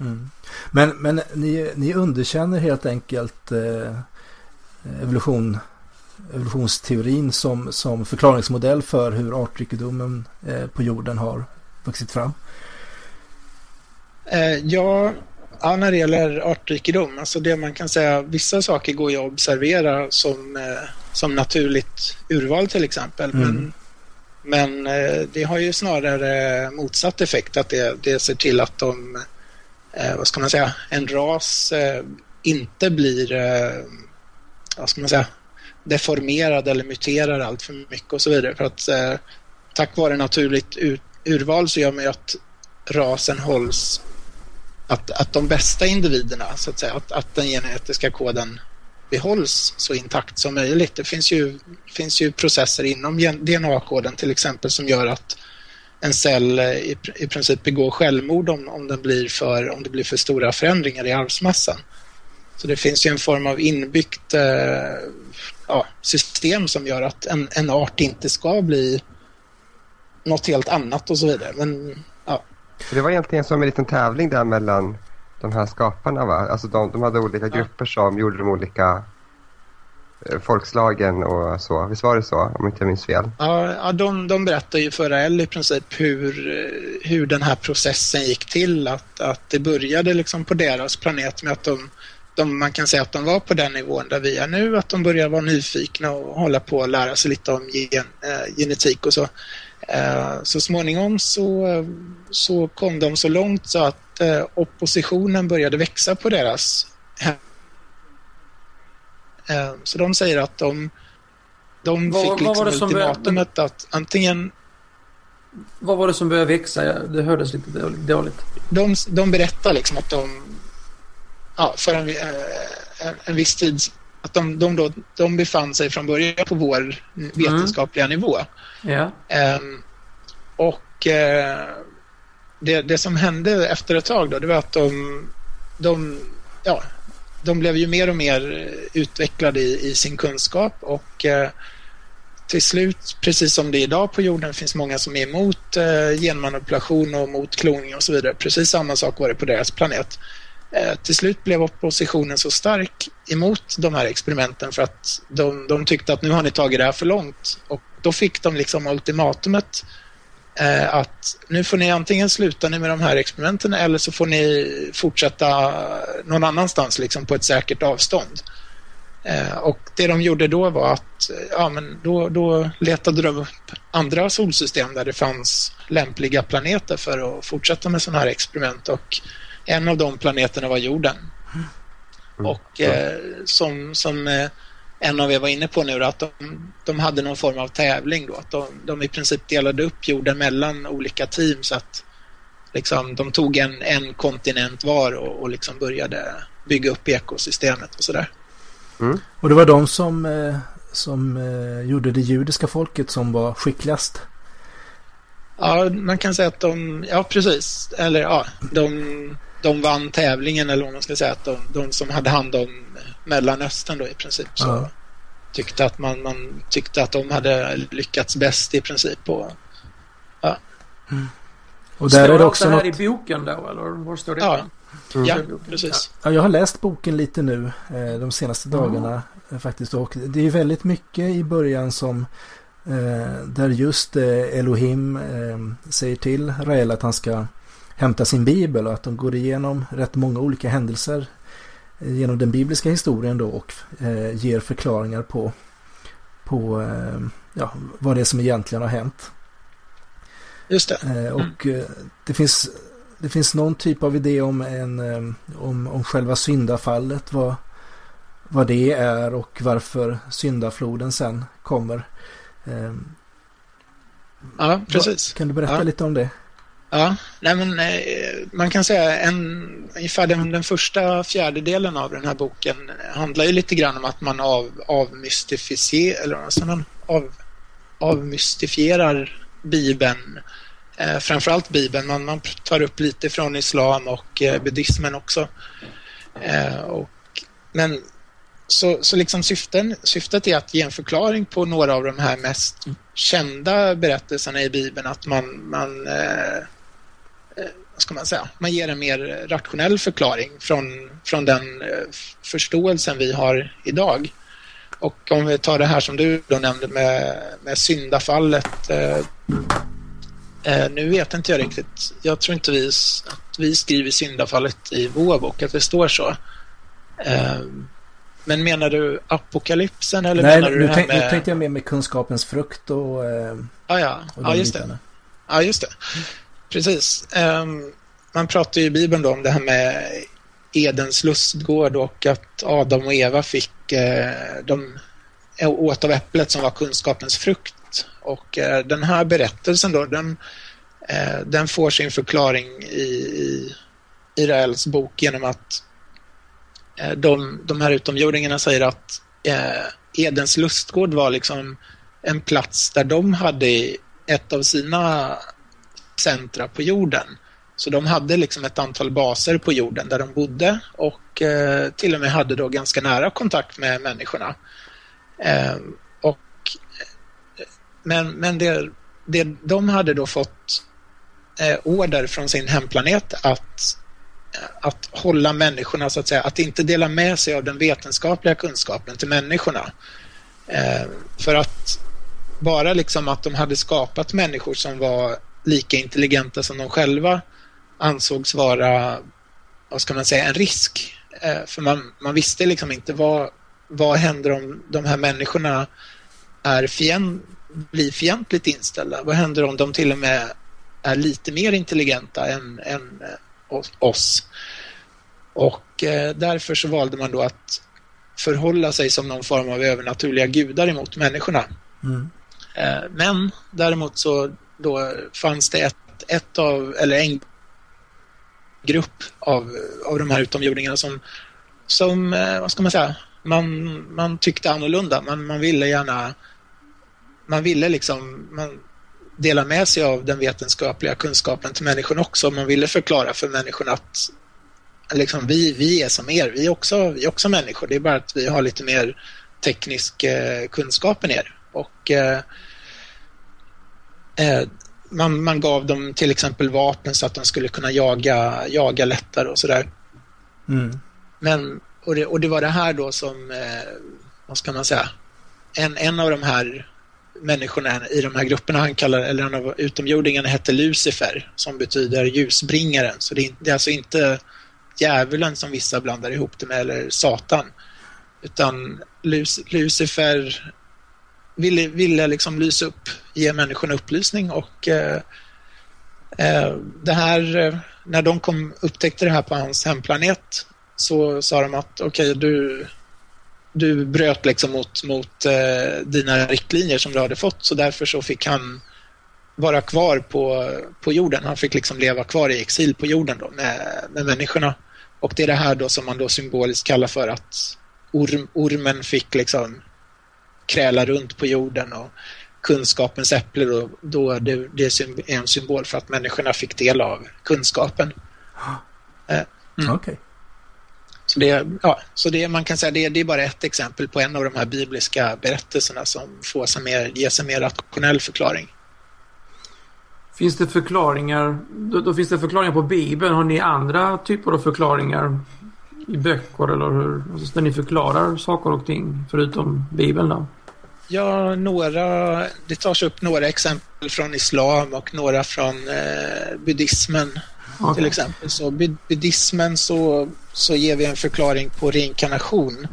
Mm. Men, men ni, ni underkänner helt enkelt eh, evolution, evolutionsteorin som, som förklaringsmodell för hur artrikedomen eh, på jorden har vuxit fram. Eh, ja, ja, när det gäller artrikedom, alltså det man kan säga, vissa saker går ju att observera som, eh, som naturligt urval till exempel. Mm. Men, men eh, det har ju snarare motsatt effekt, att det, det ser till att de, eh, vad ska man säga, en ras eh, inte blir, eh, vad ska man säga, deformerad eller muterar allt för mycket och så vidare. För att eh, tack vare naturligt ur, urval så gör man ju att rasen hålls att, att de bästa individerna, så att säga, att, att den genetiska koden behålls så intakt som möjligt. Det finns ju, finns ju processer inom DNA-koden till exempel som gör att en cell eh, i, i princip begår självmord om, om, den blir för, om det blir för stora förändringar i arvsmassan. Så det finns ju en form av inbyggt eh, ja, system som gör att en, en art inte ska bli något helt annat och så vidare. Men ja, det var egentligen som en liten tävling där mellan de här skaparna va? Alltså de, de hade olika grupper som gjorde de olika Eh, folkslagen och så. Visst var det så? Om inte jag minns fel. Ja, de, de berättar ju för Rael i princip hur, eh, hur den här processen gick till. Att, att det började liksom på deras planet med att de, de, man kan säga att de var på den nivån där vi är nu, att de började vara nyfikna och hålla på att lära sig lite om gen, äh, genetik och så. Äh, så småningom så, så kom de så långt så att äh, oppositionen började växa på deras så de säger att de, de Vad- fick vad liksom var det som började- ultimatumet att antingen Vad var det som började växa? Det hördes lite dåligt- de, de berättar liksom att de ja, för en, eh, en, en viss tid att de, de, då, de befann sig från början på vår vetenskapliga nivå. Ja. Ehm, och eh, det, det som hände efter ett tag då, det var att de, de, ja, de blev ju mer och mer utvecklade i, i sin kunskap och eh, till slut, precis som det är idag på jorden, finns många som är emot eh, genmanipulation och mot kloning och så vidare. Precis samma sak var det på deras planet. Eh, till slut blev oppositionen så stark emot de här experimenten för att de, de tyckte att nu har ni tagit det här för långt. Och då fick de liksom ultimatumet eh, att nu får ni antingen sluta med de här experimenten eller så får ni fortsätta någon annanstans liksom på ett säkert avstånd. Eh, och det de gjorde då var att ja, men då, då letade de upp andra solsystem där det fanns lämpliga planeter för att fortsätta med sådana här experiment och en av de planeterna var jorden. Mm. Och eh, som, som eh, en av er var inne på nu, att de, de hade någon form av tävling då. Att de, de i princip delade upp jorden mellan olika team så att liksom, de tog en, en kontinent var och, och liksom började bygga upp ekosystemet och sådär. Mm. Och det var de som, eh, som eh, gjorde det judiska folket som var skickligast? Ja, man kan säga att de, ja precis, eller ja, de, de vann tävlingen eller vad man ska säga, att de, de som hade hand om Mellanöstern då i princip så ja. tyckte att man, man tyckte att de hade lyckats bäst i princip på, ja. Mm. Och där står är det också det här något... i boken då eller var står det? Ja, mm. ja precis. Ja, jag har läst boken lite nu eh, de senaste dagarna mm. faktiskt och det är väldigt mycket i början som eh, där just eh, Elohim eh, säger till Rael att han ska hämta sin bibel och att de går igenom rätt många olika händelser genom den bibliska historien då och eh, ger förklaringar på, på eh, ja, vad det är som egentligen har hänt. Just det. Eh, och mm. det, finns, det finns någon typ av idé om, en, om, om själva syndafallet, vad, vad det är och varför syndafloden sen kommer. Ja, precis. Kan du berätta ja. lite om det? Ja, nej men eh, man kan säga en, ungefär den, den första fjärdedelen av den här boken handlar ju lite grann om att man av, avmystificerar, eller alltså man av, avmystifierar Bibeln. Eh, framförallt Bibeln, man, man tar upp lite från islam och eh, buddhismen också. Eh, och, men så, så liksom syften, syftet är att ge en förklaring på några av de här mest kända berättelserna i Bibeln, att man, man eh, ska man säga, man ger en mer rationell förklaring från, från den eh, förståelsen vi har idag. Och om vi tar det här som du då nämnde med, med syndafallet. Eh, eh, nu vet inte jag riktigt. Jag tror inte vi, att vi skriver syndafallet i vår bok, att det står så. Eh, men menar du apokalypsen eller Nej, menar du nu, tänk, med... nu tänkte jag mer med kunskapens frukt och, eh, ah, ja. och ja, just det. Ja, just det. Precis. Um, man pratar ju i Bibeln då om det här med Edens lustgård och att Adam och Eva fick uh, de eh, åt av äpplet som var kunskapens frukt. Och uh, den här berättelsen då, den, uh, den får sin förklaring i, i Israels bok genom att de, de här utomjordingarna säger att Edens lustgård var liksom en plats där de hade ett av sina centra på jorden. Så de hade liksom ett antal baser på jorden där de bodde och eh, till och med hade då ganska nära kontakt med människorna. Eh, och, eh, men men det, det, de hade då fått eh, order från sin hemplanet att, eh, att hålla människorna, så att säga, att inte dela med sig av den vetenskapliga kunskapen till människorna. Eh, för att bara liksom att de hade skapat människor som var lika intelligenta som de själva ansågs vara, vad ska man säga, en risk. Eh, för man, man visste liksom inte vad, vad händer om de här människorna är fiend, blir fientligt inställda? Vad händer om de till och med är lite mer intelligenta än, än eh, oss? Och eh, därför så valde man då att förhålla sig som någon form av övernaturliga gudar emot människorna. Mm. Eh, men däremot så då fanns det ett, ett av, eller en grupp av, av de här utomjordingarna som, som eh, vad ska man säga, man, man tyckte annorlunda. Man, man ville gärna, man ville liksom, man dela med sig av den vetenskapliga kunskapen till människorna också. Man ville förklara för människorna att liksom, vi, vi är som er, vi är, också, vi är också människor. Det är bara att vi har lite mer teknisk eh, kunskap än er. Och eh, Eh, man, man gav dem till exempel vapen så att de skulle kunna jaga, jaga lättare och sådär. Mm. Men, och det, och det var det här då som, eh, vad ska man säga, en, en av de här människorna i de här grupperna han kallar, eller en av utomjordingarna hette Lucifer som betyder ljusbringaren. Så det är, det är alltså inte djävulen som vissa blandar ihop det med eller Satan. Utan Lucifer ville, ville liksom lysa upp, ge människorna upplysning och eh, eh det här, eh, när de kom, upptäckte det här på hans hemplanet så sa de att okej, okay, du, du bröt liksom mot, mot eh, dina riktlinjer som du hade fått så därför så fick han vara kvar på, på jorden. Han fick liksom leva kvar i exil på jorden då med, med människorna. Och det är det här då som man då symboliskt kallar för att orm, ormen fick liksom kräla runt på jorden och kunskapens äpple då, då det, det är en symbol för att människorna fick del av kunskapen. Eh, mm. Okej. Okay. Så, det, ja, så det, man kan säga det, det är bara ett exempel på en av de här bibliska berättelserna som får sig mer, ges en mer rationell förklaring. Finns det förklaringar, då, då, finns det förklaringar på Bibeln. Har ni andra typer av förklaringar i böcker eller hur? Alltså, där ni förklarar saker och ting förutom Bibeln då? Ja, några, det tas upp några exempel från islam och några från eh, buddhismen okay. till exempel. Så buddhismen så, så ger vi en förklaring på reinkarnation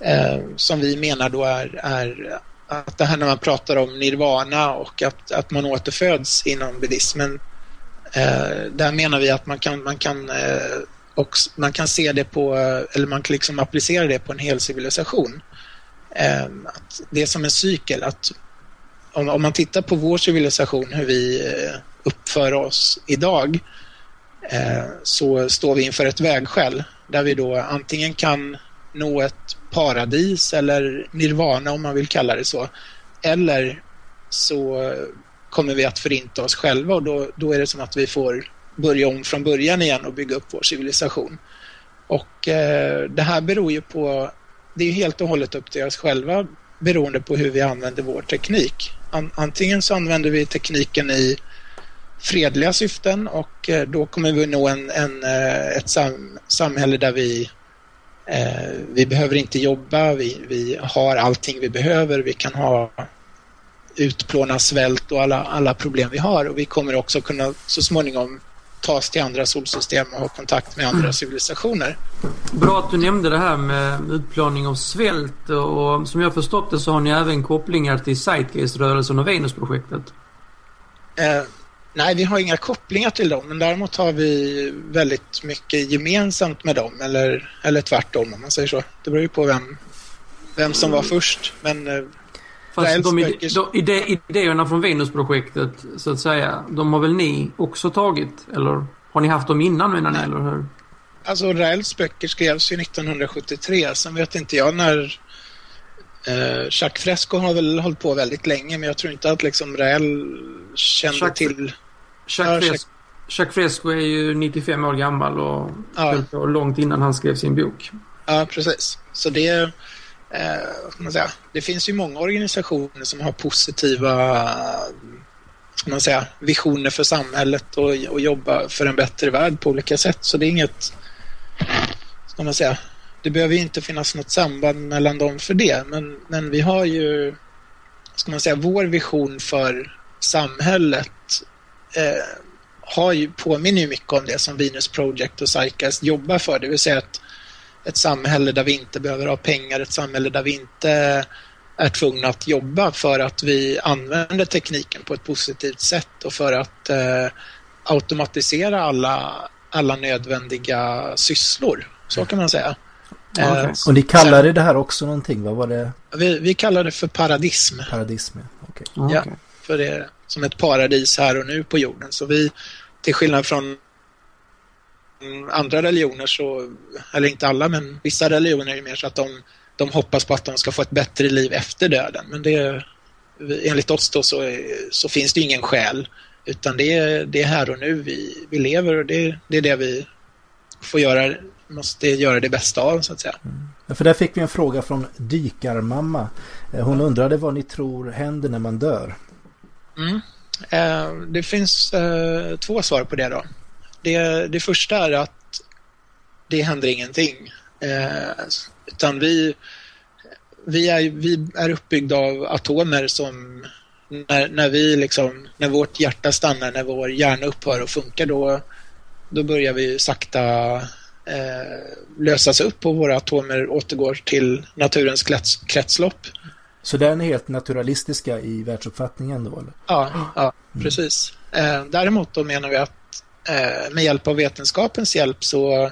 eh, som vi menar då är, är att det här när man pratar om nirvana och att, att man återföds inom buddhismen eh, där menar vi att man kan, man kan eh, och man kan se det på, eh, eller man kan liksom applicera det på en hel civilisation. Ehm, att det är som en cykel, att om, om, man tittar på vår civilisation, hur vi eh, uppför oss idag, eh, så står vi inför ett vägskäl där vi då antingen kan nå ett paradis eller nirvana om man vill kalla det så. Eller så kommer vi att förinta oss själva och då, då är det som att vi får börja om från början igen och bygga upp vår civilisation. Och eh, det här beror ju på, det är helt och hållet upp till oss själva beroende på hur vi använder vår teknik. An, antingen så använder vi tekniken i fredliga syften och eh, då kommer vi nå en, en eh, ett sam, samhälle där vi eh, vi behöver inte jobba, vi, vi har allting vi behöver, vi kan ha utplåna svält och alla, alla problem vi har och vi kommer också kunna så småningom tas till andra solsystem och ha kontakt med andra civilisationer. Bra att du nämnde det här med utplåning av svält och som jag förstått det så har ni även kopplingar till Zeitgeist-rörelsen och Venusprojektet. Eh, nej, vi har inga kopplingar till dem men däremot har vi väldigt mycket gemensamt med dem eller, eller tvärtom om man säger så. Det beror ju på vem, vem som var först men eh, Fast de, de ide, idéerna från Venusprojektet, så att säga, de har väl ni också tagit? Eller har ni haft dem innan menar ni, eller hur? Alltså Raels böcker skrevs ju 1973, sen vet inte jag när eh, Jacques Fresco har väl hållit på väldigt länge, men jag tror inte att liksom Rael kände Jacques, till... Jacques, ja, Jacques, Jacques Fresco är ju 95 år gammal och ja. långt innan han skrev sin bok. Ja, precis. Så det eh, man säga, det finns ju många organisationer som har positiva ska man säga, visioner för samhället och, och jobba för en bättre värld på olika sätt. Så det är inget, ska man säga, det behöver inte finnas något samband mellan dem för det. Men, men vi har ju, ska man säga, vår vision för samhället eh, har ju, påminner ju mycket om det som Venus Project och Psycast jobbar för. Det vill säga att ett samhälle där vi inte behöver ha pengar, ett samhälle där vi inte är tvungna att jobba för att vi använder tekniken på ett positivt sätt och för att eh, automatisera alla, alla nödvändiga sysslor. Så kan man säga. Okay. Eh, och ni kallade det här också någonting, vad var det? Vi, vi kallar det för paradism. Paradism, okej. Okay. Ja, för det är som ett paradis här och nu på jorden. Så vi, till skillnad från andra religioner så, eller inte alla, men vissa religioner är mer så att de, de hoppas på att de ska få ett bättre liv efter döden. Men det, enligt oss då så, så finns det ingen själ. Utan det är, det är här och nu vi, vi lever och det, det är det vi får göra, måste göra det bästa av så att säga. Mm. För där fick vi en fråga från Dykarmamma. Eh, hon undrade vad ni tror händer när man dör. Mm. Eh, det finns eh, två svar på det då. Det, det första är att det händer ingenting. Eh, utan vi, vi, är, vi är uppbyggda av atomer som när, när vi liksom, när vårt hjärta stannar, när vår hjärna upphör att funka, då, då börjar vi sakta eh, lösas upp och våra atomer återgår till naturens krets, kretslopp. Så den är helt naturalistiska i världsuppfattningen då? Eller? Ja, ja mm. precis. Eh, däremot då menar vi att Eh, med hjälp av vetenskapens hjälp så,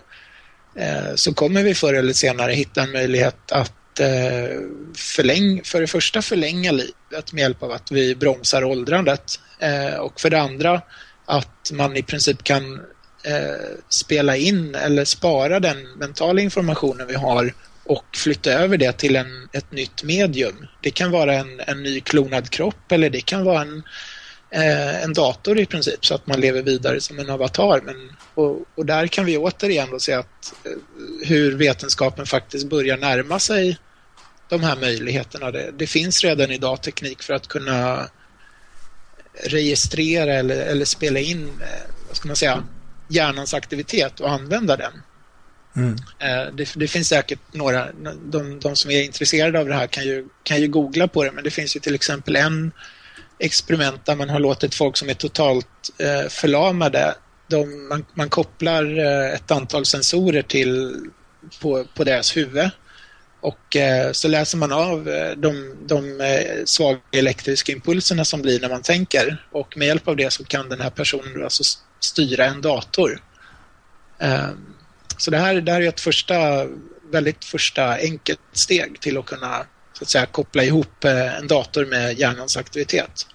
eh, så kommer vi förr eller senare hitta en möjlighet att eh, förläng, för det första förlänga livet med hjälp av att vi bromsar åldrandet eh, och för det andra att man i princip kan eh, spela in eller spara den mentala informationen vi har och flytta över det till en, ett nytt medium. Det kan vara en, en ny klonad kropp eller det kan vara en, eh, en dator i princip så att man lever vidare som en avatar. Men, och, och där kan vi återigen då se att eh, hur vetenskapen faktiskt börjar närma sig de här möjligheterna. Det, det, finns redan idag teknik för att kunna registrera eller, eller spela in, eh, vad ska man säga, hjärnans aktivitet och använda den. Mm. Eh, det, det, finns säkert några, de, de, som är intresserade av det här kan ju, kan ju googla på det, men det finns ju till exempel en experiment där man har låtit folk som är totalt eh, förlamade, de, man, man, kopplar eh, ett antal sensorer till, på, på deras huvud och eh, så läser man av eh, de, de eh, svaga elektriska impulserna som blir när man tänker och med hjälp av det så kan den här personen alltså styra en dator. Eh, så det här, det här är ett första, väldigt första enkelt steg till att kunna så att säga, koppla ihop eh, en dator med hjärnans aktivitet.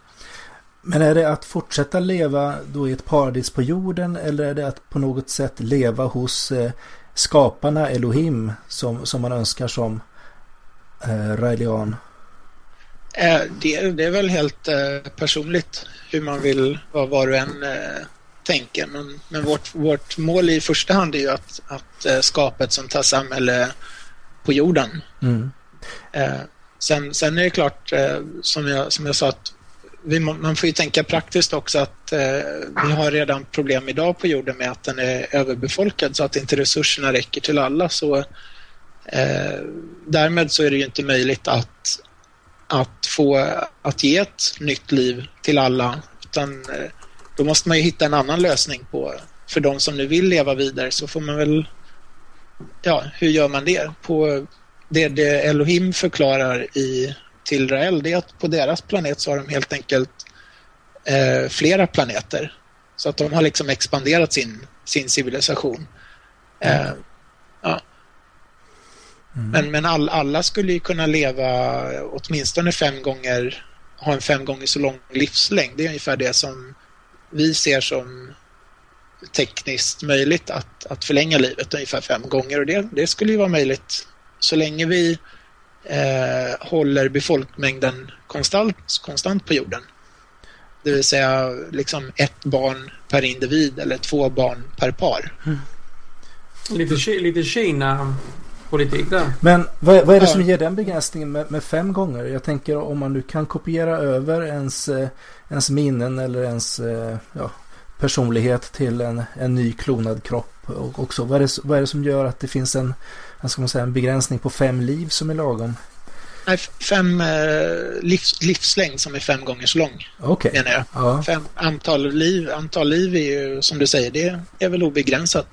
Men är det att fortsätta leva då i ett paradis på jorden eller är det att på något sätt leva hos eh, skaparna Elohim som, som man önskar som eh, Raelian? Eh, det, det, är väl helt eh, personligt hur man vill, vad var och en eh, tänker. Men, men vårt, vårt mål i första hand är ju att, att uh, skapa ett sånt här samhälle på jorden. Mm. Eh, sen, sen är det klart, eh, som, jag, som jag sa, att vi, man får ju tänka praktiskt också att eh, vi har redan problem idag på jorden med att den är överbefolkad så att inte resurserna räcker till alla. Så eh, därmed så är det ju inte möjligt att, att få att ge ett nytt liv till alla utan eh, då måste man ju hitta en annan lösning på för de som nu vill leva vidare så får man väl ja, hur gör man det? På det, det Elohim förklarar i till Rael det är att på deras planet så har de helt enkelt eh, flera planeter. Så att de har liksom expanderat sin, sin civilisation. Eh, ja. Mm. Men, men all, alla skulle ju kunna leva åtminstone fem gånger, ha en fem gånger så lång livslängd. Det är ungefär det som vi ser som tekniskt möjligt att, att förlänga livet ungefär fem gånger och det, det skulle ju vara möjligt så länge vi eh, håller befolkningsmängden konstant, konstant på jorden. Det vill säga liksom ett barn per individ eller två barn per par. Mm. Lite, lite Kina politik där. Men vad, vad är det som ger den begränsningen med, med, fem gånger? Jag tänker om man nu kan kopiera över ens, eh, ens minnen eller ens eh, ja, personlighet till en, en ny klonad kropp. Och också, vad, är det, vad är det som gör att det finns en, ska man säga, en begränsning på fem liv som är lagom? Nej, fem eh, livs, livslängd som är fem gånger så lång. Okay. Menar jag. Ja. Fem, antal, liv, antal liv är ju som du säger, det är väl obegränsat.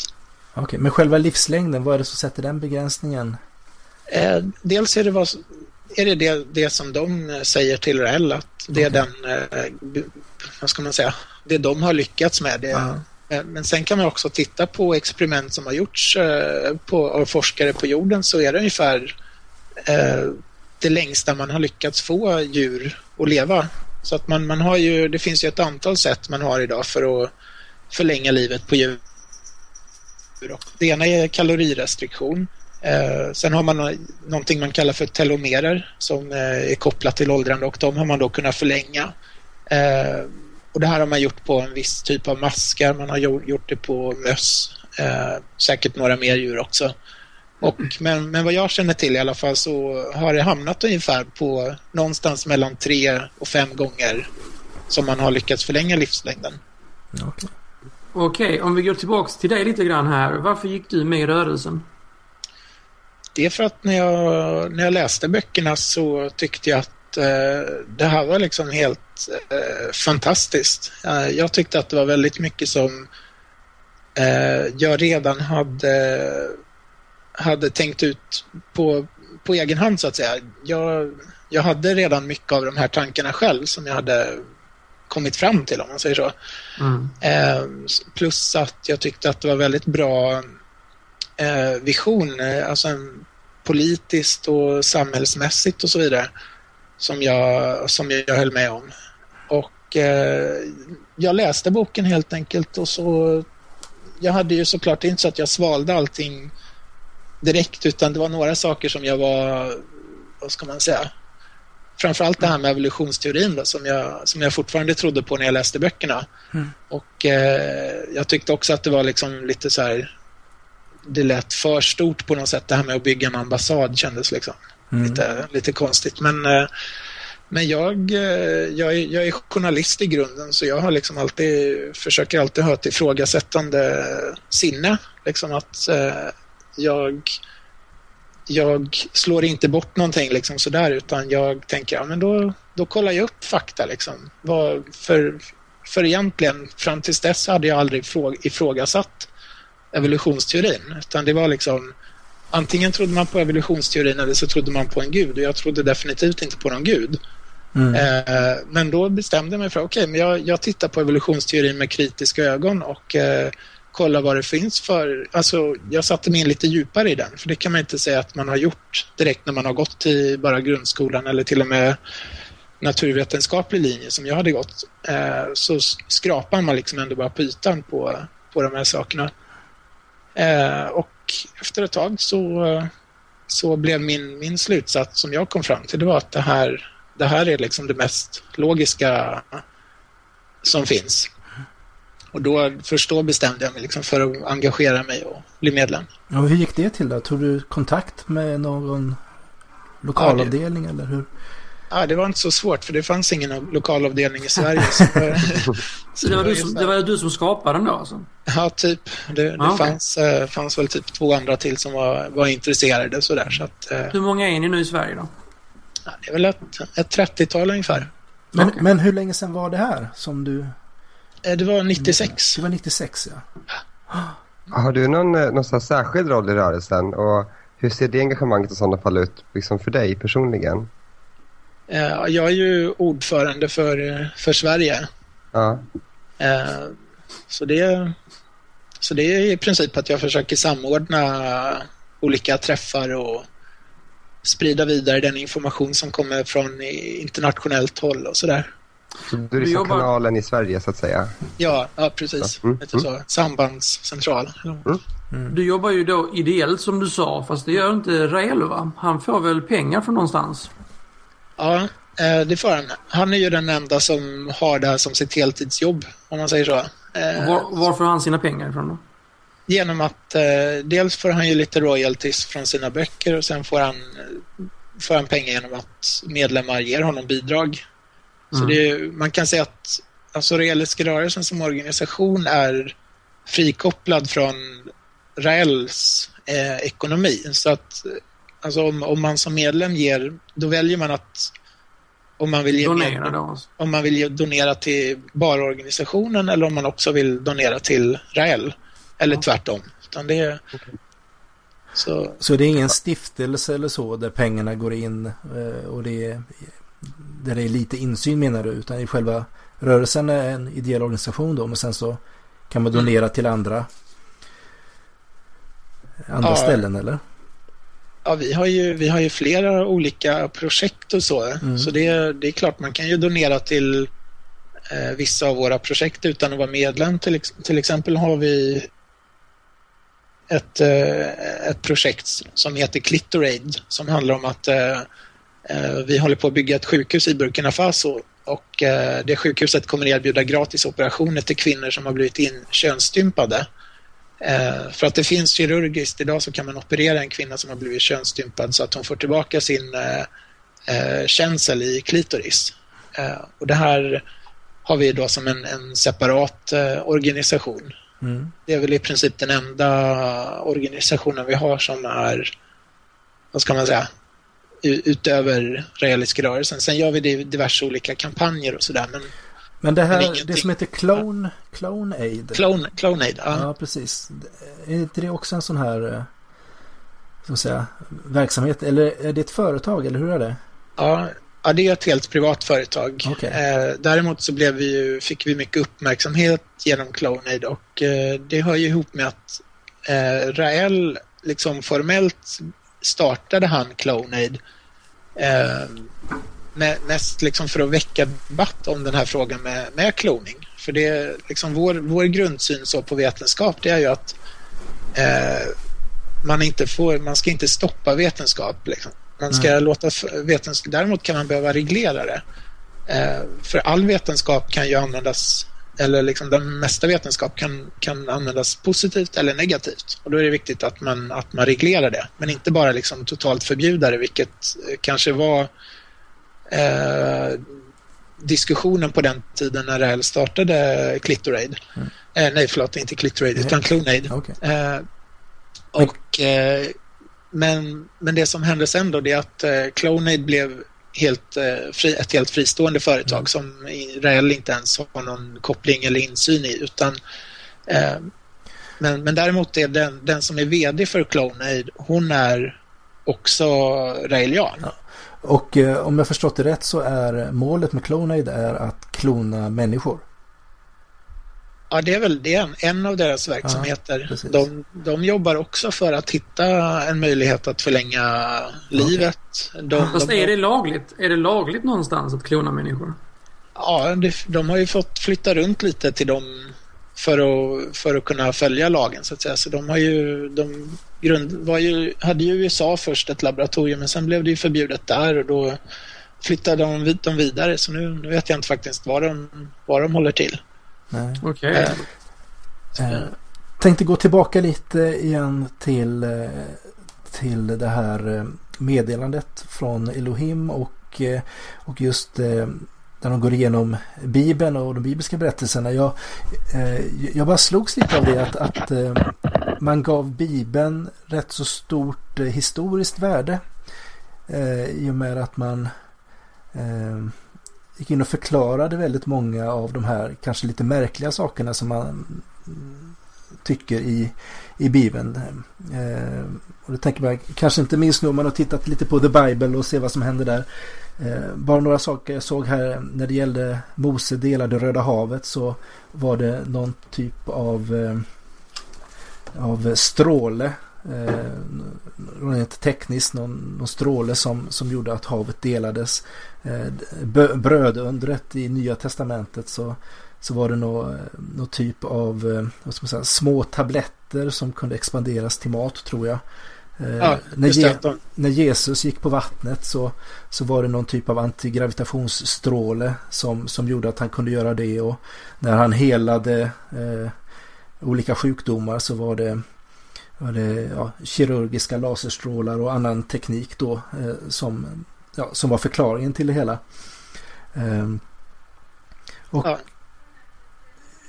Okej, okay, men själva livslängden, vad är det som sätter den begränsningen? Eh, dels är det, vad, är det, det, det som de säger till RL att det är den, eh, vad ska man säga, det de har lyckats med. Det, -huh. Eh, men sen kan man också titta på experiment som har gjorts eh, på, av forskare på jorden så är det ungefär eh, det längsta man har lyckats få djur att leva. Så att man, man har ju, det finns ju ett antal sätt man har idag för att förlänga livet på djur det ena är kalorirestriktion. Eh, sen har man någonting man kallar för telomerer som eh, är kopplat till åldrande och de har man då kunnat förlänga. Eh, och det här har man gjort på en viss typ av maskar, man har gjort det på möss, eh, säkert några mer djur också. Och, men, men vad jag känner till i alla fall så har det hamnat ungefär på någonstans mellan tre och fem gånger som man har lyckats förlänga livslängden. Okay. Okej, om vi går tillbaks till dig lite grann här. Varför gick du med i rörelsen? det är för att när jag, när jag läste böckerna så tyckte jag att eh, det här var liksom helt eh, fantastiskt. Eh, jag tyckte att det var väldigt mycket som jag redan hade, hade tänkt ut på, på egen hand så att säga. Jag, jag hade redan mycket av de här tankarna själv som jag hade kommit fram till om man säger så. Mm. Eh, plus att jag tyckte att det var väldigt bra eh, vision, alltså politiskt och samhällsmässigt och så vidare som jag, som jag höll med om. Och eh, jag läste boken helt enkelt och så jag hade ju såklart inte så att jag svalde allting direkt utan det var några saker som jag var, vad ska man säga, framförallt det här med evolutionsteorin då, som, jag, som jag fortfarande trodde på när jag läste böckerna. Mm. Och eh, jag tyckte också att det var liksom lite så här det lät för stort på något sätt det här med att bygga en ambassad kändes liksom Mm. lite, lite konstigt. Men, eh, men jag, eh, jag, är, jag är journalist i grunden så jag har liksom alltid, försöker alltid ha ett ifrågasättande sinne. Liksom att eh, jag, jag slår inte bort någonting liksom sådär utan jag tänker ja men då, då kollar jag upp fakta liksom. Vad, för, för egentligen fram tills dess hade jag aldrig ifrågasatt evolutionsteorin utan det var liksom antingen trodde man på evolutionsteorin eller så trodde man på en gud och jag trodde definitivt inte på någon gud. Mm. Eh, men då bestämde jag mig för okej, men jag, jag tittar på evolutionsteorin med kritiska ögon och eh, kollar vad det finns för... Alltså, jag satte mig in lite djupare i den, för det kan man inte säga att man har gjort direkt när man har gått till bara grundskolan eller till och med naturvetenskaplig linje som jag hade gått. Eh, så skrapar man liksom ändå bara på ytan på, på de här sakerna. Eh, och efter ett tag så, så blev min, min slutsats som jag kom fram till, det var att det här, det här är liksom det mest logiska som finns. Och då, först då bestämde jag mig liksom för att engagera mig och bli medlem. Ja, hur gick det till då? Tog du kontakt med någon lokalavdelning eller hur? Ja, det var inte så svårt för det fanns ingen lokalavdelning i Sverige. Så, *laughs* Så det var, du som, det var du som skapade den då alltså? ja, typ. Det, det Ah, fanns, eh, fanns väl typ två andra till som var, var intresserade sådär. Så att, eh, Hur många är ni nu i Sverige då? ja, det är väl ett, ett 30-tal ungefär. Men, Okej. men hur länge sedan var det här som du... Eh, Det var 96. Det var 96 ja. Har du någon, någon särskild roll i rörelsen och hur ser det engagemanget i sådana fall ut liksom för dig personligen? Eh, Jag är ju ordförande för, för Sverige. Ja, Eh, Så det, så det är i princip att jag försöker samordna olika träffar och sprida vidare den information som kommer från internationellt håll och sådär. så du är liksom jobbar- kanalen i Sverige så att säga. Ja, ja precis. Mm, Lite så. Sambandscentral. Du jobbar ju då ideellt som du sa, fast det gör inte Rael va? Han får väl pengar från någonstans? Ja, eh, det får han. Han är ju den enda som har det här som sitt heltidsjobb, om man säger så. Eh, Var, var får han sina pengar ifrån då? Genom att eh, dels får han ju lite royalties från sina böcker och sen får han, får han pengar genom att medlemmar ger honom bidrag. Så Mm. det, är- man kan säga att alltså, Realistiska rörelsen som organisation är frikopplad från Raels eh, ekonomi. Så att alltså, om, om man som medlem ger, då väljer man att om man vill ge Donera om man vill donera till bara organisationen eller om man också vill donera till Rael. Eller tvärtom. Utan det är, så, Så det är ingen stiftelse eller så där pengarna går in eh, och det är, där det är lite insyn menar du? Utan i själva rörelsen är en ideell organisation då men sen så kan man donera till andra andra Ja. ställen eller? Ja, vi, har ju, vi har ju flera olika projekt och så. Mm. Så det, är- det är klart man kan ju donera till eh, vissa av våra projekt utan att vara medlem. Till, till exempel har vi ett, eh, ett projekt som heter Clitoraid som handlar om att eh, eh, vi håller på att bygga ett sjukhus i Burkina Faso och eh, det sjukhuset kommer erbjuda gratis operationer till kvinnor som har blivit in könsstympade. Eh, för att det finns kirurgiskt, idag så kan man operera en kvinna som har blivit könsstympad så att hon får tillbaka sin eh, eh, känsel i klitoris. Och det här har vi då som en, en separat organisation. Mm. Det är väl i princip den enda organisationen vi har som är vad ska man säga, utöver realistiska rörelsen. Sen gör vi det diverse olika kampanjer och sådär. Men, men det här, det som heter Clone, Clone Aid. Clone, Clone Aid, ja. ja. precis. Är inte det också en sån här eh, så att säga, verksamhet? Eller är det ett företag, eller hur är det? Ja, ja det är ett helt privat företag. Okay. Eh, däremot så blev vi ju, fick vi mycket uppmärksamhet genom Clone Aid och eh, det hör ju ihop med att Rael liksom formellt startade han Clonaid eh, mest liksom för att väcka debatt om den här frågan med, med kloning. För det liksom vår, vår grundsyn så på vetenskap det är ju att eh, man inte får, man ska inte stoppa vetenskap. Liksom. Man ska mm. låta vetenskap, däremot kan man behöva reglera det. Eh, för all vetenskap kan ju användas eller liksom den mesta vetenskap kan, kan användas positivt eller negativt. Och då är det viktigt att man, att man reglerar det, men inte bara liksom totalt förbjuda det, vilket kanske var eh, diskussionen på den tiden när RL startade Clitoraid. Mm. Eh, nej, förlåt, inte Clitoraid, mm. utan Clonaid. Okay. Eh, och, eh, men, men det som hände sen då, det är att eh, Clonaid blev helt, eh, fri, ett helt fristående företag mm. som Rael inte ens har någon koppling eller insyn i. Utan, men, men däremot är den, den som är VD för Clonaid, hon är också raelian. Ja. Och eh, om jag förstått det rätt så är målet med Clonaid är att klona människor. Ja, det är väl det en, en av deras verksamheter. Ja, de, de jobbar också för att hitta en möjlighet att förlänga livet. De, Fast de, är det lagligt? Är det lagligt någonstans att klona människor? Ja, det, de har ju fått flytta runt lite till dem för att, för att kunna följa lagen så att säga. Så de har ju, de grund, var ju, hade ju USA först ett laboratorium men sen blev det ju förbjudet där och då flyttade de dem vidare så nu, nu vet jag inte faktiskt var de, var de håller till. Okej. Okay. Eh, eh, tänkte gå tillbaka lite igen till, eh, till det här eh, meddelandet från Elohim och, eh, och just när de går igenom Bibeln och de bibliska berättelserna. Jag, eh, jag bara slogs lite av det att, att eh, man gav Bibeln rätt så stort eh, historiskt värde i och med att man gick in och förklarade väldigt många av de här kanske lite märkliga sakerna som man mm, tycker i, i Bibeln. Eh, och det tänker man kanske inte minst nu om man har tittat lite på The Bible och ser vad som händer där. Eh, bara några saker jag såg här när det gällde Mose delade Röda havet så var det någon typ av, eh, av stråle eh, rent tekniskt någon, någon stråle som, som gjorde att havet delades. Eh, brödundret i Nya Testamentet så, så var det någon, någon typ av eh, vad ska man säga, små tabletter som kunde expanderas till mat tror jag. Eh, ja, när, Je när, Jesus gick på vattnet så, så var det någon typ av antigravitationsstråle som, som gjorde att han kunde göra det och när han helade eh, olika sjukdomar så var det var det ja, kirurgiska laserstrålar och annan teknik då eh, som, ja, som var förklaringen till det hela. Eh, och ja.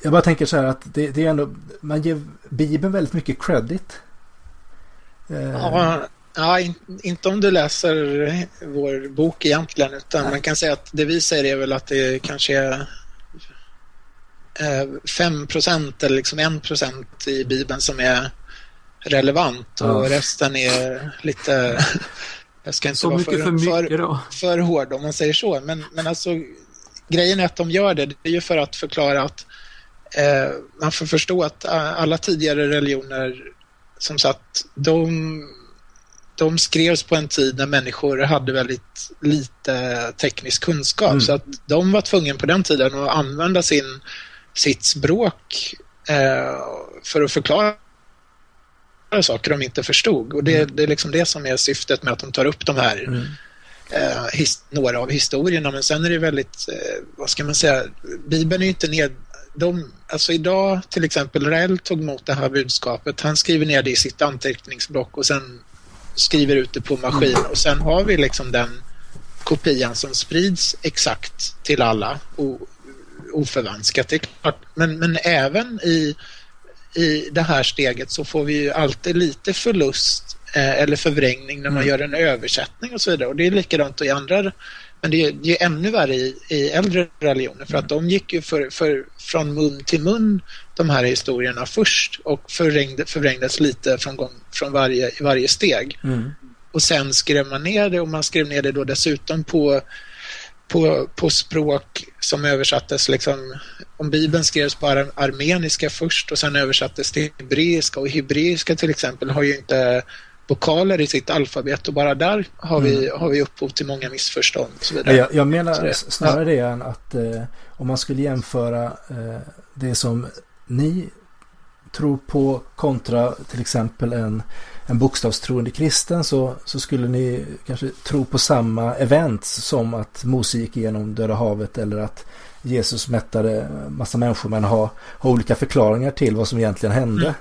Jag bara tänker så här att det, det, är ändå, man ger Bibeln väldigt mycket credit. Eh, ja, ja in, inte om du läser vår bok egentligen utan nej. man kan säga att det vi säger är väl att det kanske är 5 procent eller liksom 1 procent i Bibeln som är relevant och ja. resten är lite... *laughs* Jag ska inte så vara mycket för, för, mycket då. för, för hård om man säger så. Men, men alltså grejen är att de gör det, det är ju för att förklara att eh, man får förstå att alla tidigare religioner som sagt, de, de skrevs på en tid när människor hade väldigt lite teknisk kunskap. Mm. Så att de var tvungna på den tiden att använda sin, sitt språk eh, för att förklara saker de inte förstod. Och det, mm. det är liksom det som är syftet med att de tar upp de här mm. eh, his, några av historierna. Men sen är det väldigt, eh, vad ska man säga, Bibeln är inte ned... De, alltså idag till exempel, Rael tog emot det här budskapet. Han skriver ner det i sitt anteckningsblock och sen skriver ut det på maskin. Och sen har vi liksom den kopian som sprids exakt till alla oförvanskat. Det är klart. Men, men även i i det här steget så får vi ju alltid lite förlust eh, eller förvrängning när man Mm. gör en översättning och så vidare. Och det är likadant i andra, men det är, det är ännu värre i, i äldre religioner för att de gick ju för, för, från mun till mun de här historierna först och förvrängde, förvrängdes lite från, gång, från varje, varje steg. Mm. Och sen skrev man ner det och man skrev ner det då dessutom på, på, på språk som översattes liksom om Bibeln skrevs på ar- armeniska först och sen översattes till hebreiska och hebreiska till exempel har ju inte vokaler i sitt alfabet och bara där har vi, har vi upphov till många missförstånd och så vidare. Jag, jag menar det- snarare det än att eh, om man skulle jämföra eh, det som ni tror på kontra till exempel en, en bokstavstroende kristen så, så skulle ni kanske tro på samma event som att Mose gick igenom Döda havet eller att Jesus mättade massa människor men ha, ha olika förklaringar till vad som egentligen hände. Mm.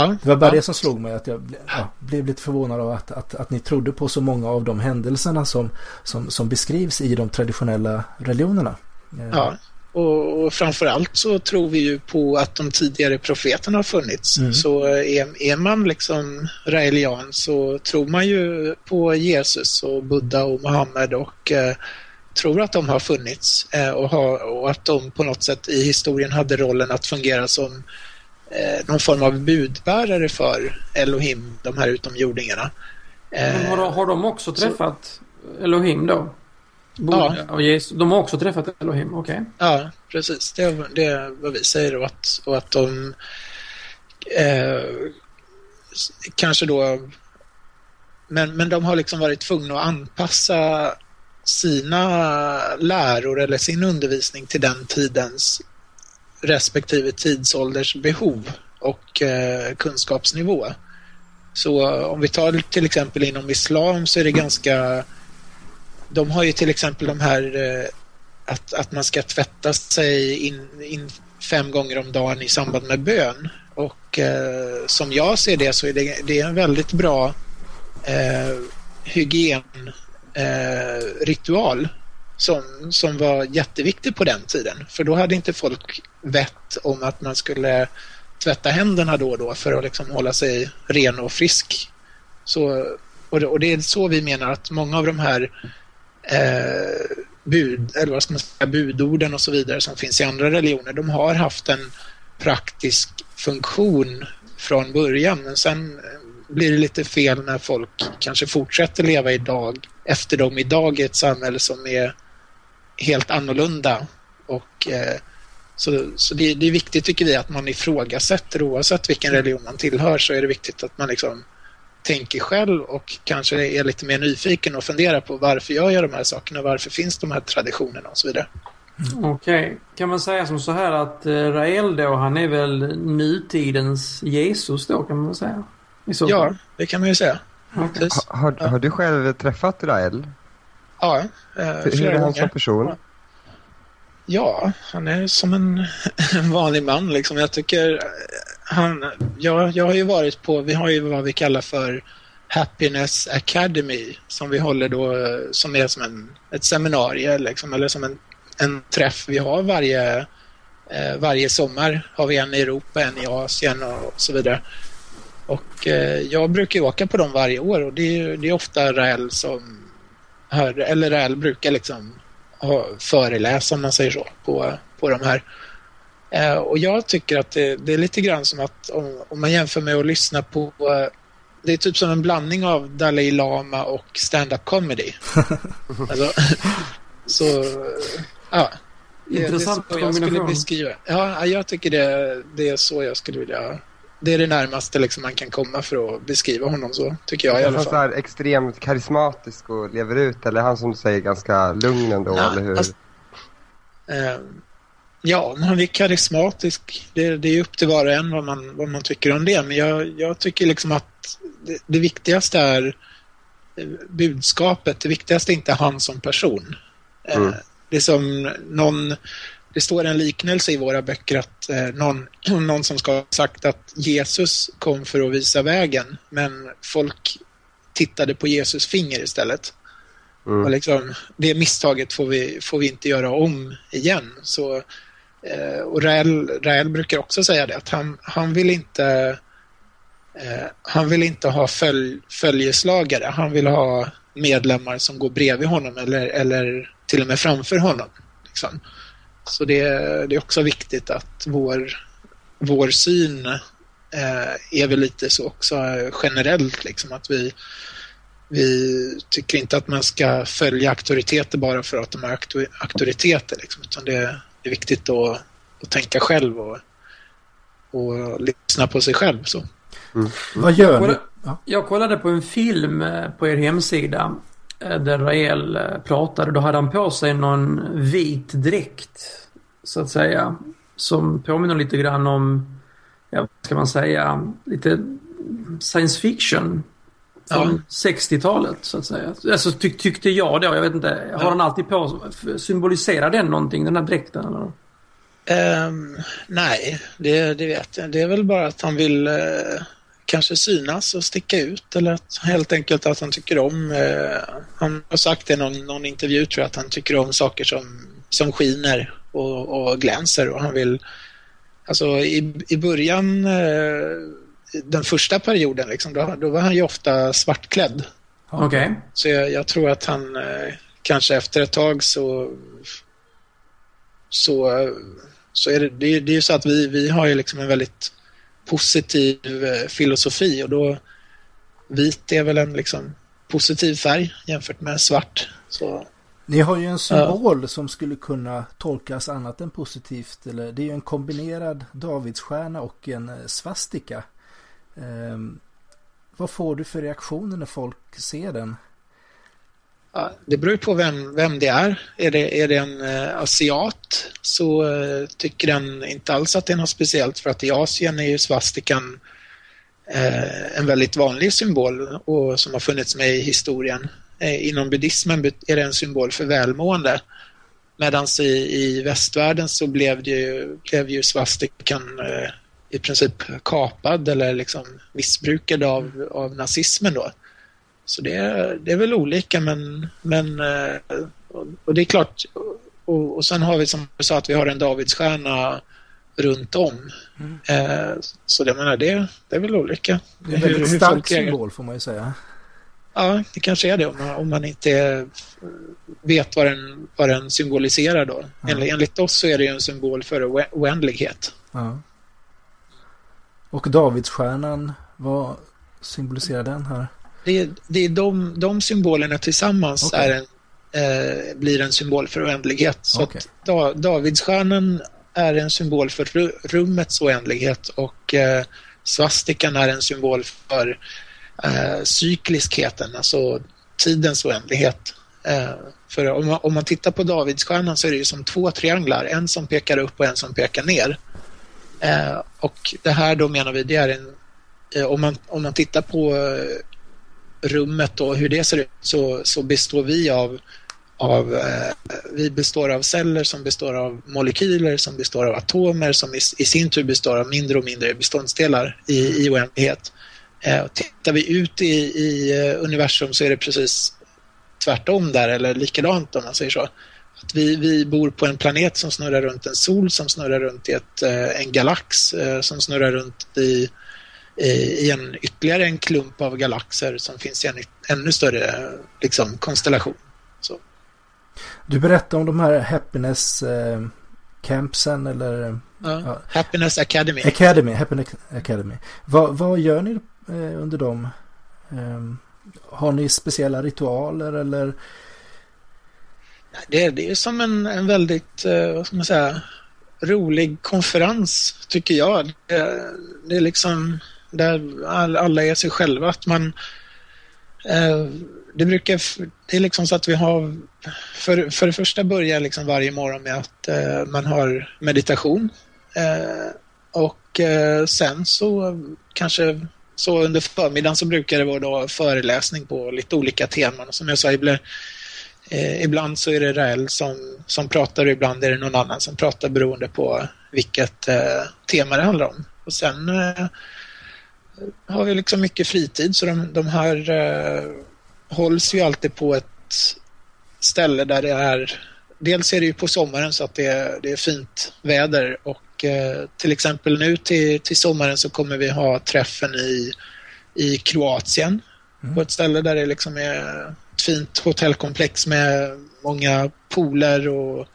Ja, Det var bara ja. det som slog mig att jag ja, blev lite förvånad av att, att, att ni trodde på så många av de händelserna som, som, som beskrivs i de traditionella religionerna. Eh, Ja, och, och framförallt så tror vi ju på att de tidigare profeterna har funnits. Mm. Så är, är man liksom raelian så tror man ju på Jesus och Buddha och Mohammed och eh, tror att de har funnits eh, och, har, och att de på något sätt i historien hade rollen att fungera som eh, någon form av budbärare för Elohim, de här utomjordingarna. Eh, har, de- har de också träffat Elohim då? Ja. Och Jesus, de har också träffat Elohim, okej. Ja, precis. Det är, det är vad vi säger och att, och att de eh, kanske då men, men de har liksom varit tvungna att anpassa sina läror eller sin undervisning till den tidens respektive tidsålders behov och eh, kunskapsnivå. Så eh, om vi tar till exempel inom islam så är det ganska de har ju till exempel de här eh, att, att man ska tvätta sig in, in fem gånger om dagen i samband med bön. Och eh, som jag ser det så är det, det är en väldigt bra eh, hygienritual eh, som, som var jätteviktig på den tiden. För då hade inte folk vett om att man skulle tvätta händerna då och då för att liksom hålla sig ren och frisk. Så, och, det, och det är så vi menar att många av de här eh, bud, eller vad ska man säga, budorden och så vidare som finns i andra religioner, de har haft en praktisk funktion från början men sen eh, blir det lite fel när folk kanske fortsätter leva idag efter dem idag i ett samhälle som är helt annorlunda och eh, så, så det, det är viktigt tycker vi att man ifrågasätter oavsett vilken religion man tillhör så är det viktigt att man liksom tänker själv och kanske är lite mer nyfiken och funderar på varför jag gör de här sakerna, varför finns de här traditionerna och så vidare. Okej. Kan man säga som så här att eh, Rael då, han är väl nutidens Jesus då, kan man säga? Ja, det kan man ju säga. Precis. Har, har, har du själv träffat Rael? Ja, eh, Hur, flera är han som person? Ja, han är som en, *laughs* en vanlig man liksom. Jag tycker eh, han, ja, jag har ju varit på, vi har ju vad vi kallar för Happiness Academy som vi håller då, eh, som är som en, ett seminarium liksom, eller som en, en träff vi har varje, eh, varje sommar. Har vi en i Europa, en i Asien och så vidare. Och eh, jag brukar ju åka på dem varje år och det är, det är ofta Rael som hör, eller Rael brukar liksom ha, föreläsa om man säger så på, på de här. Eh, och jag tycker att det, det är lite grann som att om, om man jämför med att lyssna på eh, det är typ som en blandning av Dalai Lama och stand-up comedy. *laughs* alltså, så, ja. Det- Intressant det är så jag skulle kombination. beskriva. Ja, jag tycker det, det är så jag skulle vilja... Det är det närmaste liksom man kan komma för att beskriva honom så, tycker jag i Är alla han fall. här extremt karismatisk och lever ut eller är han som du säger ganska lugn ändå, Nej, eller hur? alltså- Eh, ja, han är karismatisk, det, det är upp till var och en vad man, vad man tycker om det. Men jag, jag tycker liksom att det, det viktigaste är eh, budskapet. Det viktigaste är inte han som person. Eh, Mm. Det är som någon... Det står en liknelse i våra böcker att eh, någon, *clears throat* någon som ska ha sagt att Jesus kom för att visa vägen, men folk tittade på Jesus finger istället. Och Mm. liksom, det misstaget får vi, får vi inte göra om igen. Så, eh, och Rael, Rael brukar också säga det, att han, han vill inte Eh, han vill inte ha följ, följeslagare. Han vill ha medlemmar som går bredvid honom eller, eller till och med framför honom. Liksom. Så det, det, är också viktigt att vår, vår syn eh, är väl lite så också generellt. Liksom, att vi, vi tycker inte att man ska följa auktoriteter bara för att de är auktoriteter. Liksom, utan det, det är viktigt att, att tänka själv och, och lyssna på sig själv. Så. Mm. Vad gör ni? Jag kollade på en film eh, på er hemsida där Rael pratade. Då hade han på sig någon vit dräkt så att säga. Som påminner lite grann om, ja, vad ska man säga, lite science fiction. Från ja. 60-talet så att säga. Alltså tyck, tyckte jag då. Jag vet inte. Har ja. han alltid på Symboliserar den någonting, den här dräkten? Eller? Um, nej, det, det vet jag. Det är väl bara att han vill uh, kanske synas och sticka ut eller att, helt enkelt att han tycker om, uh, han har sagt det i någon, någon intervju tror jag, att han tycker om saker som, som skiner och, och glänser och han vill, alltså i, i början uh, den första perioden, liksom, då, då, var han ju ofta svartklädd. Okej. Okay. Så jag, jag, tror att han eh, kanske efter ett tag så så, så är det, det, det är ju så att vi, vi har ju liksom en väldigt positiv eh, filosofi och då vit är väl en liksom positiv färg jämfört med svart. Så, Ni har ju en symbol ja. som skulle kunna tolkas annat än positivt. Eller, det är ju en kombinerad Davidsstjärna och en eh, svastika. Um, vad får du för reaktioner när folk ser den? Det beror på vem, vem det är. Är det, är det en eh, asiat så eh, tycker den inte alls att det är något speciellt för att i Asien är ju svastikan eh, en väldigt vanlig symbol och som har funnits med i historien. Eh, inom buddhismen är det en symbol för välmående. Medan i, i västvärlden så blev, det ju, blev ju svastikan eh, i princip kapad eller liksom missbrukad av, av nazismen då. Så det är, det är väl olika men, men eh, och det är klart och, och sen har vi som du sa att vi har en Davidsstjärna runt om. Mm. Eh, så det menar det, det är väl olika. Det är en stark symbol får man ju säga. Ja, det kanske är det om man, om man inte vet vad den, vad den symboliserar då. Ja. Enligt, enligt oss så är det en symbol för oändlighet. Ja. Och Davidsstjärnan, vad symboliserar den här? Det, det är de, de symbolerna tillsammans okay. är en, eh, blir en symbol för oändlighet. Så okay. att da, Davidsstjärnan är en symbol för rummets oändlighet och eh, svastikan är en symbol för eh, cykliskheten, alltså tidens oändlighet. Eh, för om man, om man tittar på Davidsstjärnan så är det ju som två trianglar, en som pekar upp och en som pekar ner. Eh, och det här då menar vi, det är en, eh, om, man, om man tittar på eh, rummet och hur det ser ut så, så består vi av, av eh, vi består av celler som består av molekyler som består av atomer som i, i sin tur består av mindre och mindre beståndsdelar i, i oändlighet. Eh, tittar vi ut i, i eh, universum så är det precis tvärtom där eller likadant om man säger så. Att vi, vi bor på en planet som snurrar runt en sol som snurrar runt i ett, eh, en galax eh, som snurrar runt i, i en ytterligare en klump av galaxer som finns i en ännu större liksom, konstellation. Så. Du berättade om de här happiness eh, campsen eller ja, ja. Happiness Academy. Academy, Happiness Academy. Vad, vad gör ni eh, under dem? Eh, har ni speciella ritualer eller det, det är som en, en väldigt, eh, vad ska man säga, rolig konferens tycker jag. Det, det är liksom där alla är sig själva. Att man, eh, det brukar, det är liksom så att vi har, för, för det första börjar liksom varje morgon med att eh, man har meditation. Eh, och eh, sen så kanske så under förmiddagen så brukar det vara då föreläsning på lite olika teman. och Som jag sa, Eh, ibland så är det Rael som, som pratar och ibland är det någon annan som pratar beroende på vilket eh, tema det handlar om. Och sen eh, har vi liksom mycket fritid så de, de här eh, hålls ju alltid på ett ställe där det är Dels är det ju på sommaren så att det är, det är fint väder och och eh, till exempel nu till, till sommaren så kommer vi ha träffen i, i Kroatien mm. på ett ställe där det liksom är ett fint hotellkomplex med många pooler och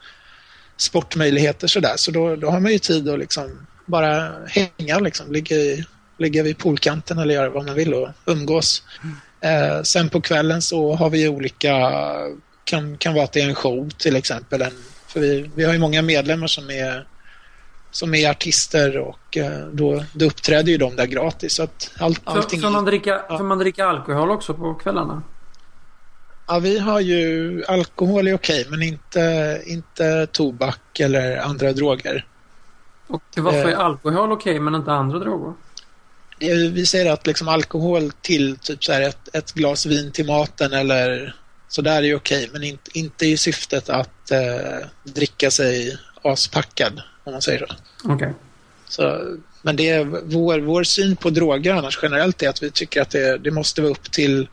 sportmöjligheter sådär. Så då, då har man ju tid att liksom bara hänga, liksom, ligga, i, ligga vid poolkanten eller göra vad man vill och umgås. Eh, sen på kvällen så har vi olika, kan, kan vara att det är en show till exempel. En, för vi, vi har ju många medlemmar som är som är artister och eh, då, då uppträder ju de där gratis. Så att all, allting... Får, man dricka, ja. får man dricka alkohol också på kvällarna? Ja, vi har ju alkohol är okej, men inte, inte tobak eller andra droger. Och varför är eh. alkohol okej, men inte andra droger? Vi säger att liksom alkohol till typ så ett, ett, glas vin till maten eller så där är okej, men inte, inte i syftet att eh, dricka sig aspackad, om man säger så. Okej. Okay. Så, men det är vår, vår syn på droger annars generellt är att vi tycker att det, det måste vara upp till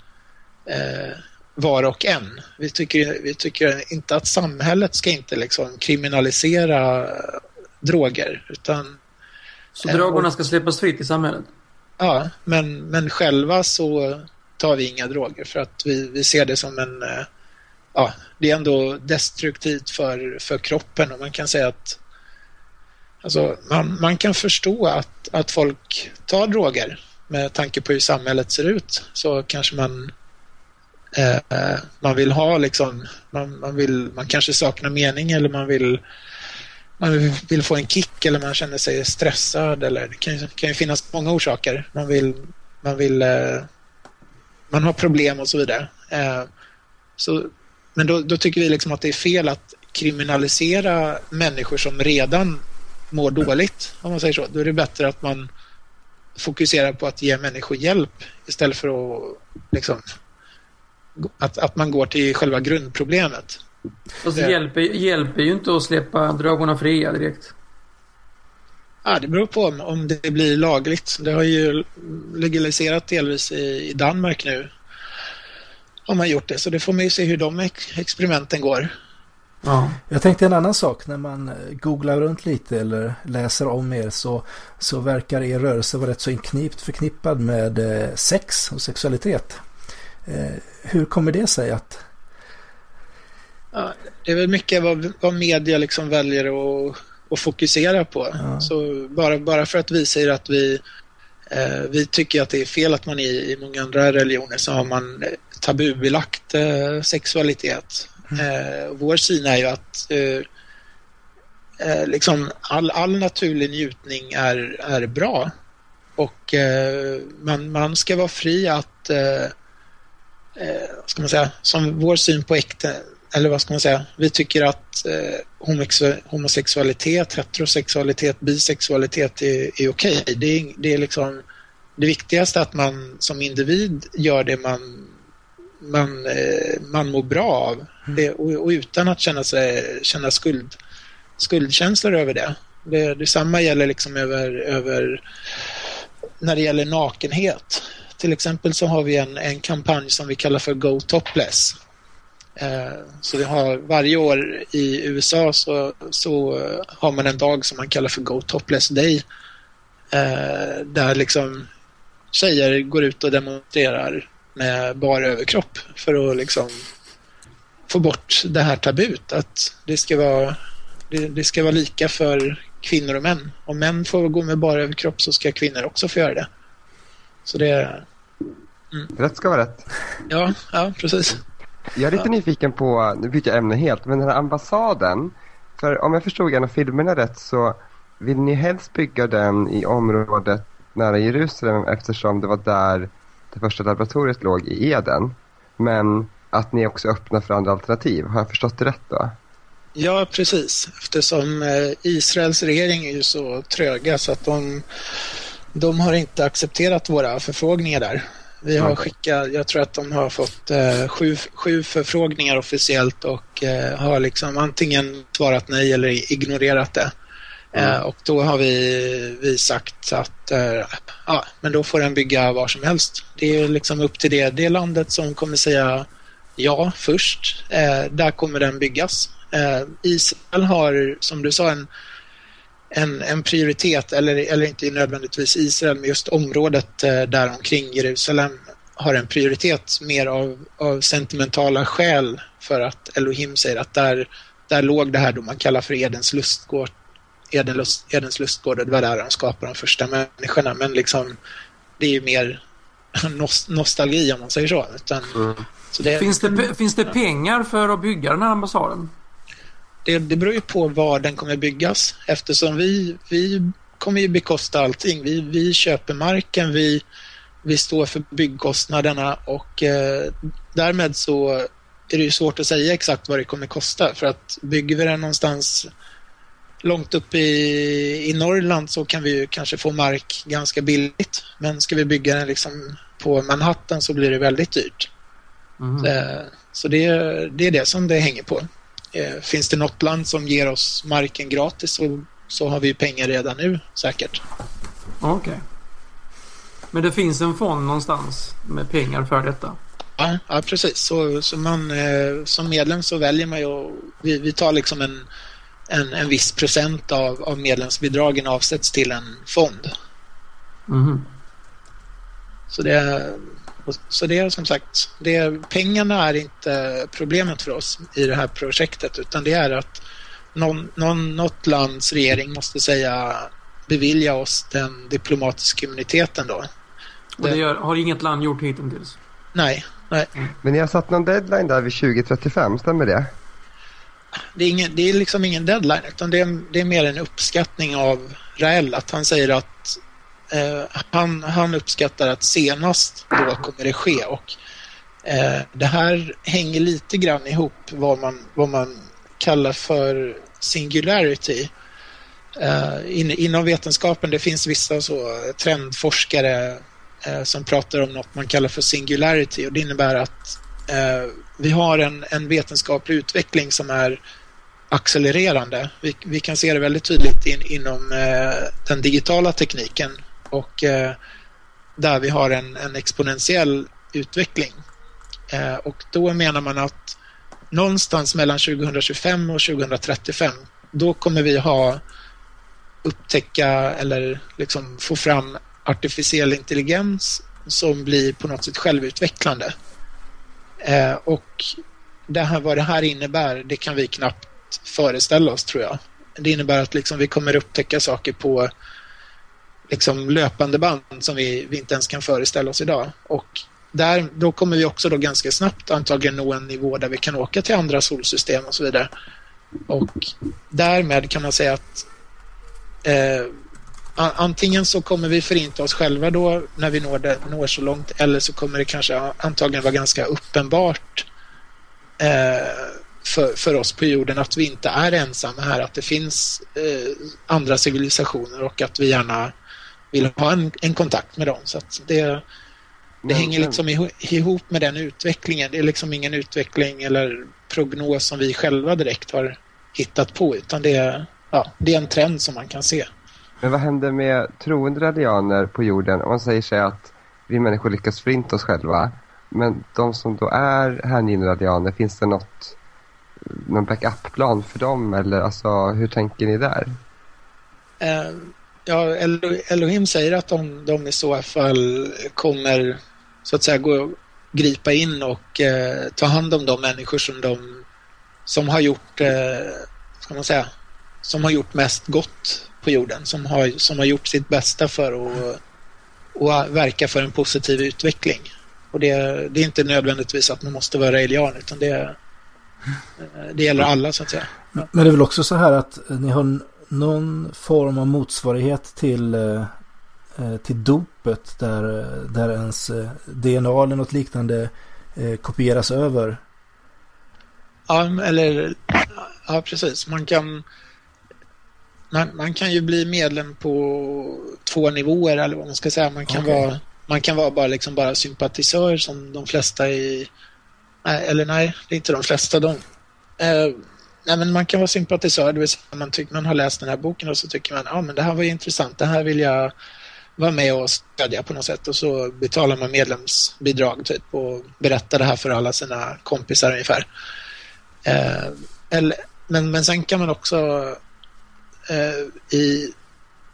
eh, var och en. Vi tycker, vi tycker inte att samhället ska inte liksom kriminalisera droger. Utan, så drogerna ska släppas fritt i samhället? Ja, men, men själva så tar vi inga droger för att vi, vi ser det som en... Eh, ja, det är ändå destruktivt för, för kroppen och man kan säga att Alltså, man, man kan förstå att, att folk tar droger med tanke på hur samhället ser ut. Så kanske man eh, man vill ha liksom, man, man, vill, man kanske saknar mening eller man vill man vill få en kick eller man känner sig stressad eller det kan, kan ju finnas många orsaker. Man vill, man vill eh, man har problem och så vidare. Eh, så, men då, då, tycker vi liksom att det är fel att kriminalisera människor som redan mår dåligt, om man säger så. Då är det bättre att man fokuserar på att ge människor hjälp istället för att liksom, att, att man går till själva grundproblemet. Fast det hjälper, hjälper ju inte att släppa drogerna fria direkt. Ja, det beror på om, om det blir lagligt. Det har ju legaliserat delvis i, i Danmark nu. Har man gjort det, så det får man ju se hur de ex experimenten går. Ja. Jag tänkte en annan sak. När man googlar runt lite eller läser om er så, så verkar er rörelse vara rätt så inknipt förknippad med eh, sex och sexualitet. Eh, hur kommer det sig att Ja, det är väl mycket vad, vad media liksom väljer att, att fokusera på. Ja. Så bara, bara för att vi säger att vi, eh, vi tycker att det är fel att man i, i många andra religioner så har man tabubelagt eh, sexualitet. Mm. Eh, vår syn är ju att eh, eh, liksom all, all naturlig njutning är, är bra och eh, man, man ska vara fri att ska man säga, som vår syn på äkta, eller vad ska man säga, vi tycker att eh, homosexualitet, heterosexualitet, bisexualitet är, är okej. Det, är, det är liksom det viktigaste att man som individ gör det man, man, eh, man mår bra av mm. det, och, och, utan att känna, sig, känna skuld, skuldkänslor över det. det. Detsamma gäller liksom över, över när det gäller nakenhet. Till exempel så har vi en, en kampanj som vi kallar för Go Topless så vi har varje år i USA så, så har man en dag som man kallar för Go Topless Day. Eh, där liksom tjejer går ut och demonstrerar med bara överkropp för att liksom få bort det här tabut att det ska vara, det, det ska vara lika för kvinnor och män. Om män får gå med bara överkropp så ska kvinnor också få göra det. Så det... Mm. Rätt ska vara rätt. Ja, ja precis. Jag är lite ja. nyfiken på, nu byter jag ämne helt, men den här ambassaden. För om jag förstod en av filmerna rätt så vill ni helst bygga den i området nära Jerusalem eftersom det var där det första laboratoriet låg i Eden. Men att ni också öppnar för andra alternativ. Har jag förstått det rätt då? Ja, precis. Eftersom eh, Israels regering är ju så tröga så att de, de har inte accepterat våra förfrågningar där. Vi har skickat, jag tror att de har fått eh, sju, sju förfrågningar officiellt och eh, har liksom antingen svarat nej eller ignorerat det. Mm. Eh, och då har vi, vi sagt att eh, ja, men då får den bygga var som helst. Det är liksom upp till det, det landet som kommer säga ja först. Eh, där kommer den byggas. Eh, Israel har, som du sa, en en, en prioritet, eller, eller inte nödvändigtvis Israel, men just området eh, där omkring Jerusalem har en prioritet mer av, av sentimentala skäl för att Elohim säger att där, där låg det här då man kallar för Edens lustgård, Edens, Edens lustgård och det var där de skapade de första människorna. Men liksom, det är ju mer nostalgi om man säger så. Utan, mm. så det, finns, det, finns det pengar för att bygga den här ambassaden? Det, det beror ju på var den kommer byggas eftersom vi, vi kommer ju bekosta allting. Vi, vi köper marken, vi, vi står för byggkostnaderna och eh, därmed så är det ju svårt att säga exakt vad det kommer kosta för att bygger vi den någonstans långt upp i, i Norrland så kan vi ju kanske få mark ganska billigt. Men ska vi bygga den liksom på Manhattan så blir det väldigt dyrt. Mm. Så, så det, det, är det som det hänger på. Eh, finns det något land som ger oss marken gratis så, så har vi pengar redan nu säkert. Okej. Okay. Men det finns en fond någonstans med pengar för detta? Ja, ja precis. Så, så man, eh, som medlem så väljer man ju... Vi, vi tar liksom en en, en viss procent av, av medlemsbidragen avsätts till en fond. Mm. Så det är, så det är som sagt, det, pengarna är inte problemet för oss i det här projektet utan det är att någon, någon, något lands regering måste säga bevilja oss den diplomatiska immuniteten då. Och det gör, har inget land gjort hittills? Nej, nej. Men ni har satt någon deadline där vid 2035, stämmer det? det är, ingen, det är liksom ingen deadline utan det är, det är mer en uppskattning av Rael att han säger att eh, han, han uppskattar att senast då kommer det ske och eh, det här hänger lite grann ihop vad man, vad man kallar för singularity. Eh, in, inom vetenskapen det finns vissa så trendforskare eh, som pratar om något man kallar för singularity och det innebär att eh, vi har en, en vetenskaplig utveckling som är accelererande. Vi, vi kan se det väldigt tydligt in, inom eh, den digitala tekniken och eh, där vi har en, en exponentiell utveckling. Eh, och då menar man att någonstans mellan 2025 och 2035 då kommer vi ha upptäcka eller liksom få fram artificiell intelligens som blir på något sätt självutvecklande. Eh, och det här, vad det här innebär, det kan vi knappt föreställa oss tror jag. Det innebär att liksom vi kommer upptäcka saker på liksom löpande band som vi, vi inte ens kan föreställa oss idag. Och där, då kommer vi också då ganska snabbt antagligen nå en nivå där vi kan åka till andra solsystem och så vidare. Och därmed kan man säga att eh, antingen så kommer vi förinta oss själva då när vi når, det, når så långt eller så kommer det kanske antagligen vara ganska uppenbart eh, för, för oss på jorden att vi inte är ensamma här, att det finns eh, andra civilisationer och att vi gärna vill ha en, en kontakt med dem. Så det, det hänger liksom ihop med den utvecklingen. Det är liksom ingen utveckling eller prognos som vi själva direkt har hittat på utan det är, ja, det är en trend som man kan se. Men vad händer med troende radianer på jorden om man säger sig att vi människor lyckas förinta oss själva? Men de som då är hängivna radianer, finns det något någon backup-plan för dem eller alltså hur tänker ni där? Ja, Elohim säger att de, de i så fall kommer så att säga gå gripa in och eh, ta hand om de människor som de som har gjort, eh, ska man säga, som har gjort mest gott på jorden, som har, som har gjort sitt bästa för att och verka för en positiv utveckling. Och det, det är inte nödvändigtvis att man måste vara raelian utan det eh, det gäller alla så att säga. Men det är väl också så här att ni har någon form av motsvarighet till, eh, eh, till dopet där, där ens DNA eller något liknande kopieras över. Ja, eller ja, precis. Man kan, man, man kan ju bli medlem på två nivåer eller vad man ska säga. Man kan, okay. vara, man kan vara bara, liksom bara sympatisör som de flesta i Nej, eller nej, det är inte de flesta. De, eh, nej, men man kan vara sympatisör, det vill säga man, tycker, man har läst den här boken och så tycker man ja, men det här var intressant, det här vill jag vara med och stödja på något sätt och så betalar man medlemsbidrag typ och berättar det här för alla sina kompisar ungefär. Eh, eller, men, men sen kan man också eh, i,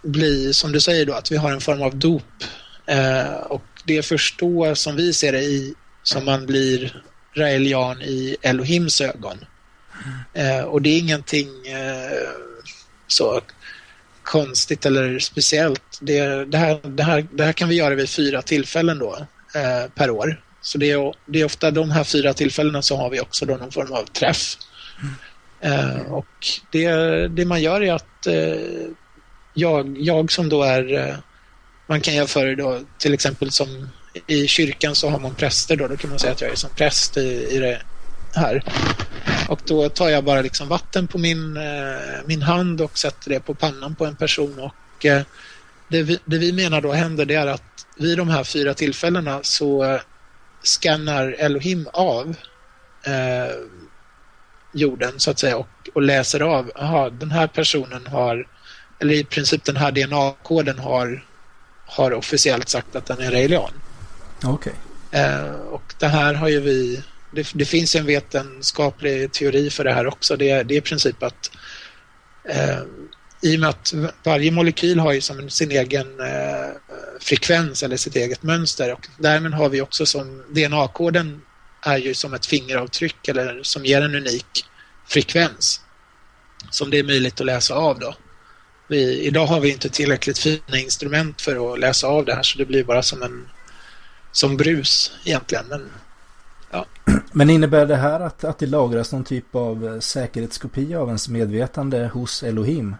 bli, som du säger då, att vi har en form av dop. Eh, och det är först då som vi ser det i, som man blir raelian i Elohims ögon. Eh, och det är ingenting eh, så konstigt eller speciellt. Det, det, här, det, här, det här kan vi göra vid fyra tillfällen då eh, per år. Så det är, det är ofta de här fyra tillfällena så har vi också då någon form av träff. Eh, och det, det man gör är att eh, jag, jag som då är, eh, man kan jämföra då till exempel som i kyrkan så har man präster då, då kan man säga att jag är som präst i, i det här. Och då tar jag bara liksom vatten på min, eh, min hand och sätter det på pannan på en person och eh, det, vi, det vi menar då händer det är att vid de här fyra tillfällena så eh, skannar Elohim av eh, jorden så att säga och, och läser av, aha, den här personen har, eller i princip den här DNA-koden har, har officiellt sagt att den är raelian. Okej. Eh, och det här har ju vi, det, det, finns en vetenskaplig teori för det här också. Det, det är i princip att eh, i och med att varje molekyl har ju som sin egen eh, frekvens eller sitt eget mönster och därmed har vi också som DNA-koden är ju som ett fingeravtryck eller som ger en unik frekvens som det är möjligt att läsa av då. Vi, idag har vi inte tillräckligt fina instrument för att läsa av det här så det blir bara som en som brus egentligen. Men, ja. Men innebär det här att, att det lagras någon typ av eh, säkerhetskopia av ens medvetande hos Elohim?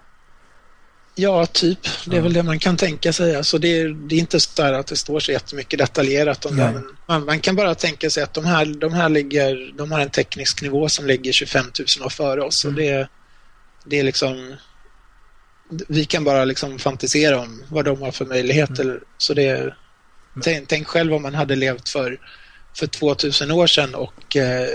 Ja, typ. Det är ja. väl det man kan tänka sig. Alltså det, är, det är inte så att det står så jättemycket detaljerat om det. Men man, man, kan bara tänka sig att de här, de här ligger, de har en teknisk nivå som ligger 25 000 år före oss. Mm. Och det, det är liksom vi kan bara liksom fantisera om vad de har för möjligheter. Mm. Så det, tänk, tänk, själv om man hade levt för, för 2000 år sedan och eh,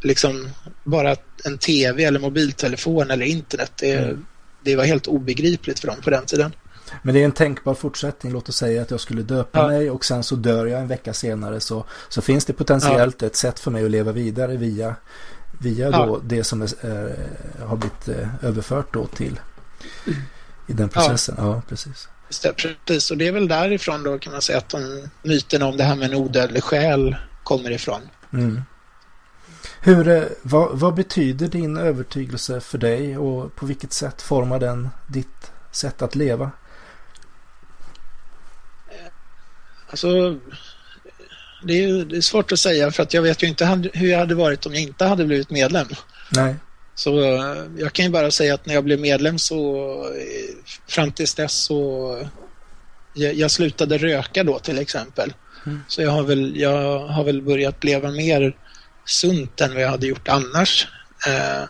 liksom bara en tv eller mobiltelefon eller internet. Det, mm det var helt obegripligt för dem på den tiden. Men det är en tänkbar fortsättning. Låt oss säga att jag skulle döpa ja. mig och sen så dör jag en vecka senare så, så finns det potentiellt ja. ett sätt för mig att leva vidare via, via ja. då det som är, äh, har blivit äh, överfört då till i den processen. Ja, precis. Precis, och det är väl därifrån då kan man säga att de myterna om det här med en odödlig själ kommer ifrån. Mm. Hur, eh, vad, vad, betyder din övertygelse för dig och på vilket sätt formar den ditt sätt att leva? Alltså, det är, det är svårt att säga för att jag vet ju inte hur jag hade varit om jag inte hade blivit medlem. Nej. Så eh, jag kan ju bara säga att när jag blev medlem så eh, fram tills dess så jag, jag slutade röka då till exempel. Mm. Så jag har, väl, jag har väl börjat leva mer sunt än vad jag hade gjort annars. Eh,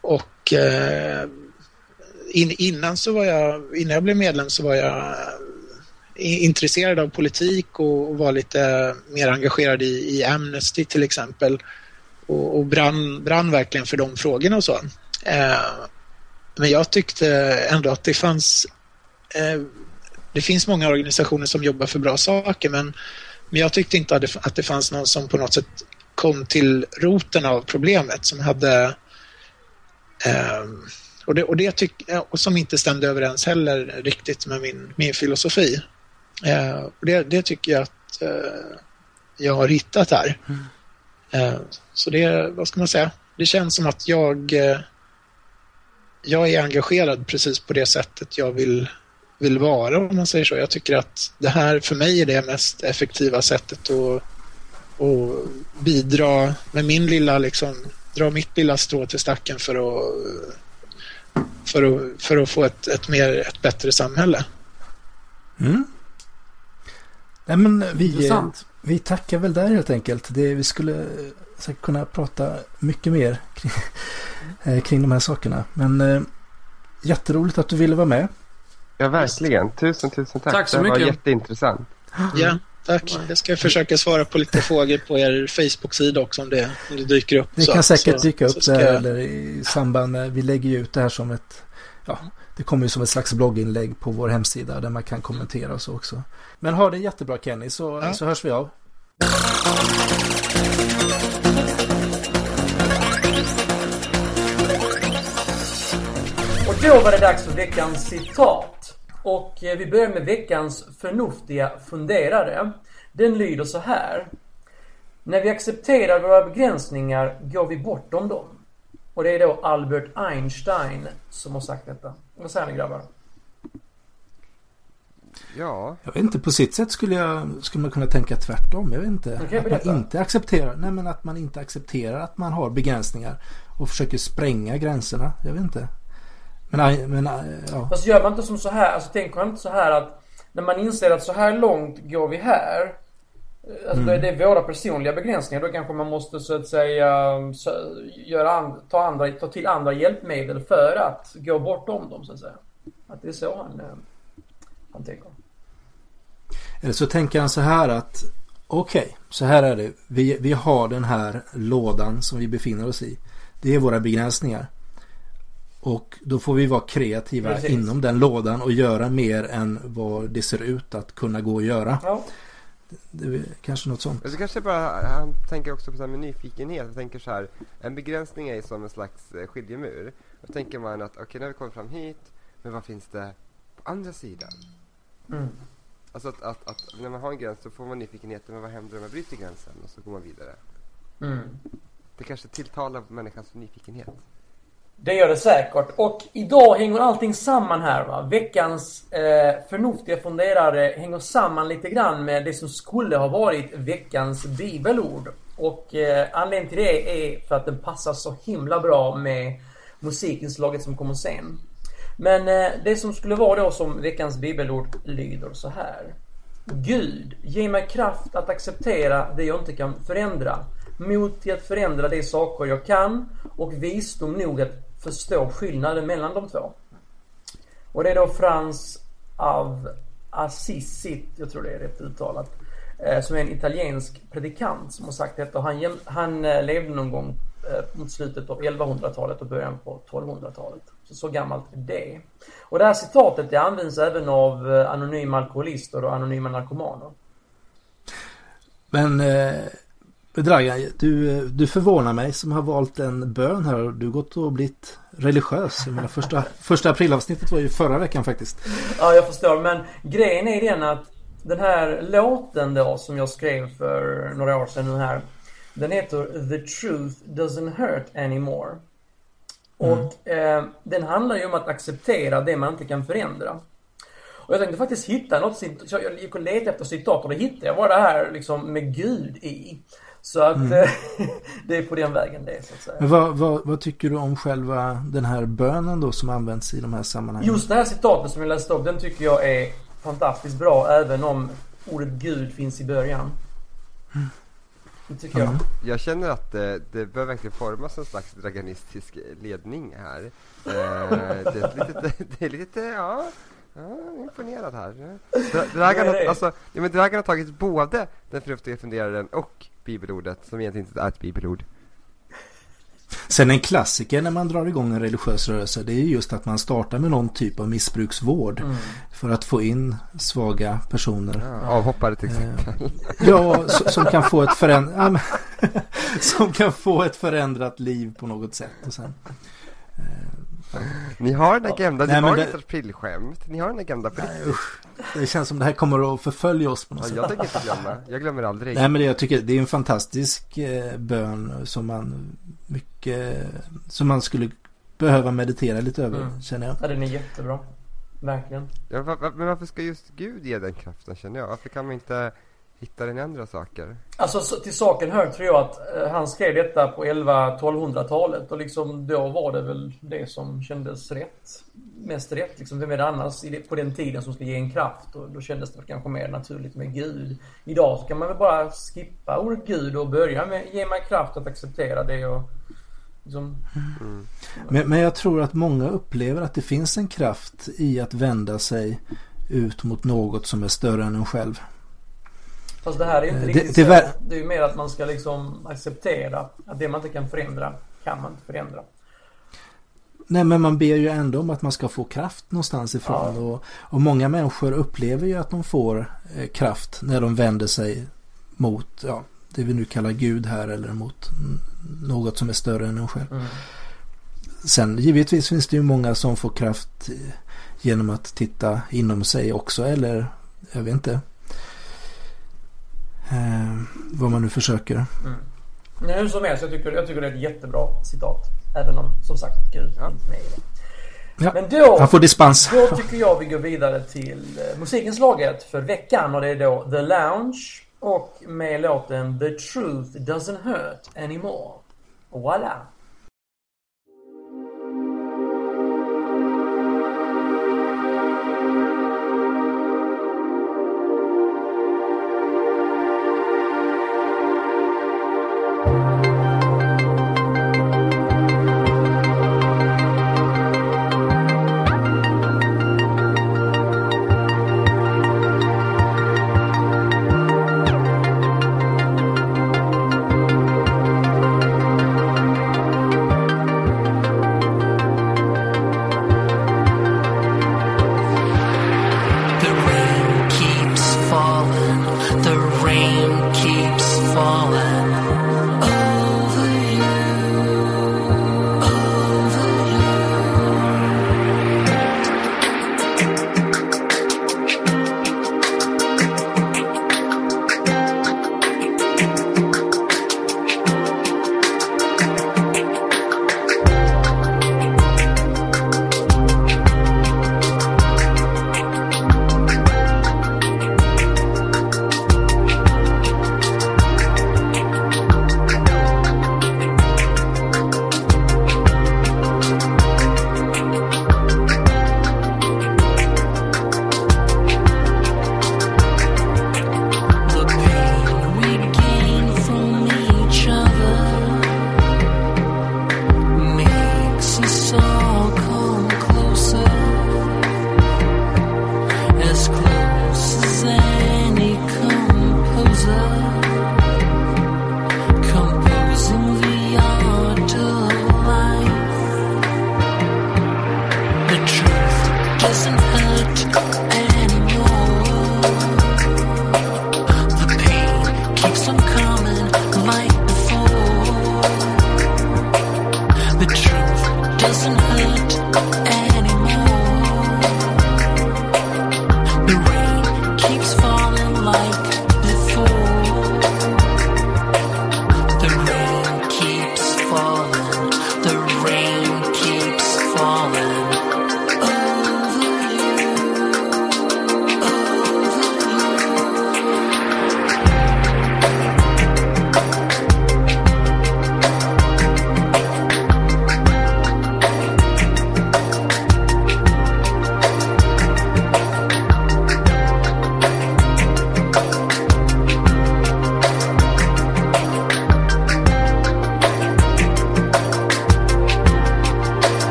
och eh, in, innan så var jag, innan jag blev medlem så var jag intresserad av politik och, och var lite mer engagerad i, i Amnesty till exempel och, och brann, brann verkligen för de frågorna och så. Eh, men jag tyckte ändå att det fanns eh, det finns många organisationer som jobbar för bra saker men, men jag tyckte inte att det fanns någon som på något sätt kom till roten av problemet som hade eh, och, det, och, det tyck, eh, och som inte stämde överens heller riktigt med min, min filosofi. Eh, och det, det, tycker jag att eh, jag har hittat här. Mm. Eh, så det, vad ska man säga, det känns som att jag eh, jag är engagerad precis på det sättet jag vill, vill vara om man säger så. Jag tycker att det här för mig är det mest effektiva sättet att och bidra med min lilla, liksom, dra mitt lilla strå till stacken för att, för att, för att få ett, ett, mer, ett bättre samhälle. Mm. Nej, men vi, vi tackar väl där helt enkelt. Det, vi skulle säkert kunna prata mycket mer kring, eh, kring de här sakerna. Men eh, jätteroligt att du ville vara med. Ja, verkligen. Tusen, tusen tack. Tack så mycket. Det var jätteintressant. Ja. Tack. Jag ska försöka svara på lite frågor på er Facebook-sida också om det, om det dyker upp. Det kan säkert så, dyka upp där jag... eller i samband med, vi lägger ju ut det här som ett, ja, det kommer ju som ett slags blogginlägg på vår hemsida där man kan kommentera och så också. Men ha det jättebra Kenny så, ja. så hörs vi av. Då var det dags för veckans citat. Och eh, vi börjar med veckans förnuftiga funderare. Den lyder så här. När vi accepterar våra begränsningar går vi bortom dem. Och det är då Albert Einstein som har sagt detta. Vad säger ni grabbar? Ja, Jag vet inte, på sitt sätt skulle, jag, skulle man kunna tänka tvärtom. Jag vet inte. Okej, att man inte accepterar, nej men att man inte accepterar att man har begränsningar och försöker spränga gränserna. Jag vet inte. Men, men ja. Fast gör man inte som så här, alltså tänker man inte så här att när man inser att så här långt går vi här. Alltså är det våra personliga begränsningar. Då kanske man måste så att säga göra ta, andra, ta till andra hjälpmedel för att gå bortom dem så att säga. Att det är så han, eh, han tänker. Eller så tänker han så här att okej, så här är det. Vi, vi har den här lådan som vi befinner oss i. Det är våra begränsningar. Och då får vi vara kreativa Precis. inom den lådan och göra mer än vad det ser ut att kunna gå att göra. Ja. Det är kanske något sånt. och så kanske bara, han tänker också på det här med nyfikenhet. Han tänker så här, en begränsning är som en slags eh, skiljemur. Då tänker man att okej, nu har vi kommit fram hit, men vad finns det på andra sidan? Mm. Alltså att, att, att när man har en gräns så får man nyfikenheten, men vad händer om man bryter gränsen? Och så går man vidare. Mm. Det kanske tilltalar människans nyfikenhet. Det gör det säkert. Och idag hänger allting samman här va. Veckans eh, förnuftiga funderare hänger samman lite grann med det som skulle ha varit veckans bibelord. Och eh, anledningen till det är för att den passar så himla bra med musikinslaget som kommer sen. Men eh, det som skulle vara då som veckans bibelord lyder så här. Gud, ge mig kraft att acceptera det jag inte kan förändra. Mod till att förändra de saker jag kan och visdom nog att förstå skillnaden mellan de två. Och det är då Frans av Assisi, jag tror det är rätt uttalat, eh, som är en italiensk predikant som har sagt detta. Han, han eh, levde någon gång eh, mot slutet av 1100-talet och början på 1200-talet. Så, så gammalt är det. Och det här citatet det används även av anonyma alkoholister och anonyma narkomaner. Men eh, Dragan, du, du förvånar mig som har valt en bön här. Du har gått och blivit religiös. Jag menar, första, första aprilavsnittet var ju förra veckan faktiskt. Ja, jag förstår. Men grejen är den att den här låten då som jag skrev för några år sedan nu här. Den heter The Truth Doesn't Hurt Anymore. Och eh, den handlar ju om att acceptera det man inte kan förändra. Och jag tänkte faktiskt hitta något cit- så jag gick och letade efter citat och det hittade jag var det här liksom med Gud i. Så att eh, *laughs* det är på den vägen det är så att säga. Men vad, vad, vad tycker du om själva den här bönen då som används i de här sammanhangen? Just det här citatet som jag läste upp, den tycker jag är fantastiskt bra även om ordet Gud finns i början. Det tycker jag. Mm. Jag känner att det, det bör verkligen formas en slags draganistisk ledning här. Eh, det, är lite, *laughs* det är lite, ja, ja imponerad här. *laughs* Dra, Dragan, har, alltså, ja, men Dragan har tagit både den förnuftiga funderaren och bibelordet, som egentligen inte är ett bibelord. Sen en klassiker när man drar igång en religiös rörelse det är just att man startar med någon typ av missbruksvård Mm. för att få in svaga personer. Ja, avhoppare till exempel. *laughs* Ja, s- som kan få ett föränd... ja, *laughs* som kan få ett förändrat liv på något sätt. Och sen, *laughs* Ni har en agenda, Nej, det men var det- inget aprilskämt. Ni har en agenda på riktigt. det känns som det här kommer att förfölja oss på något Ja, sätt. jag tänker inte glömma. Jag glömmer aldrig. Nej men det, jag tycker det är en fantastisk eh, bön som man mycket som man skulle behöva meditera lite över Mm. känner jag. Ja, den är jättebra. Verkligen. Ja, men varför ska just Gud ge den kraften känner jag? Varför kan man inte hitta den i andra saker? Alltså så, till saken hör tror jag att eh, han skrev detta på 11-1200-talet och liksom då var det väl det som kändes rätt. Mest rätt liksom. Vem är det annars på den tiden som ska ge en kraft? Och då kändes det kanske mer naturligt med Gud. Idag så kan man väl bara skippa ordet Gud och börja med ge mig kraft att acceptera det och liksom, Men, men jag tror att många upplever att det finns en kraft i att vända sig ut mot något som är större än en själv. Fast det här är ju inte Eh, riktigt det- det Det är ju mer att man ska liksom acceptera att det man inte kan förändra kan man inte förändra. Nej men man ber ju ändå om att man ska få kraft någonstans ifrån. Ja. Och, och många människor upplever ju att de får eh, kraft när de vänder sig mot ja, det vi nu kallar Gud här eller mot något som är större än en själv. Mm. sen givetvis finns det ju många som får kraft genom att titta inom sig också eller jag vet inte. Eh, vad man nu försöker. Mm. Nej, hur som helst, jag tycker, jag tycker det är ett jättebra citat. Även om som sagt Gud ja. inte med i det. Ja, Men då, han får dispens. Då tycker jag vi går vidare till eh, musikinslaget för veckan och det är då The Lounge och med låten The Truth Doesn't Hurt Anymore. Voila!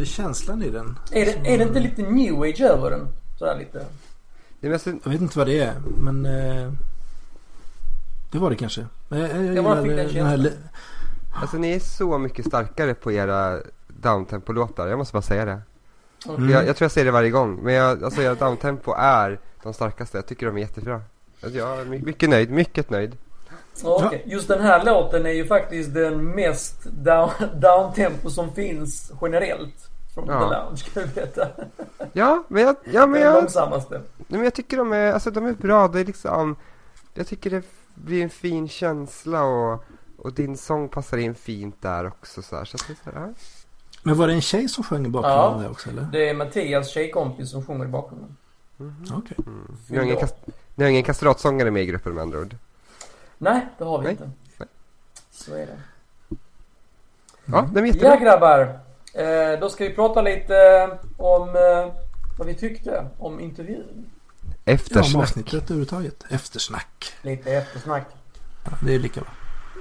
Gillade känslan i den. Är det, är det inte lite new age över den? Sådär lite. Jag vet inte vad det är men uh, Det var det kanske. Jag, jag, jag, jag bara fick den känslan. Alltså ni är så mycket starkare på era downtempo-låtar. Jag måste bara säga det. Mm. Jag, jag, tror jag säger det varje gång. Men jag, alltså, jag, downtempo är de starkaste. Jag tycker de är jättebra. Jag är mycket nöjd, mycket nöjd. Okay. Just den här låten är ju faktiskt den mest down, downtempo som finns generellt. Från ja. The Lounge, kan du veta. Ja, men jag... Ja, men jag, långsammaste. Men jag tycker de är, alltså, de är bra. Det är liksom... Jag tycker det blir en fin känsla och, och din sång passar in fint där också. Så, här, så, så här, ja. Men var det en tjej som sjöng i bakgrunden ja, också eller? det är Mattias tjejkompis som sjunger i bakgrunden. Mm. Okej. Okay. Mm. Ni, har ingen kast, ni har ingen kastratsångare med i gruppen med andra ord? Nej, det har vi Nej. inte. Nej. Så är det. Ja, det är jättebra. Ja grabbar. Eh, då ska vi prata lite om eh, vad vi tyckte om intervjun. Eftersnack. Ja, om avsnittet överhuvudtaget. Eftersnack. Lite eftersnack. Ja, det är lika bra.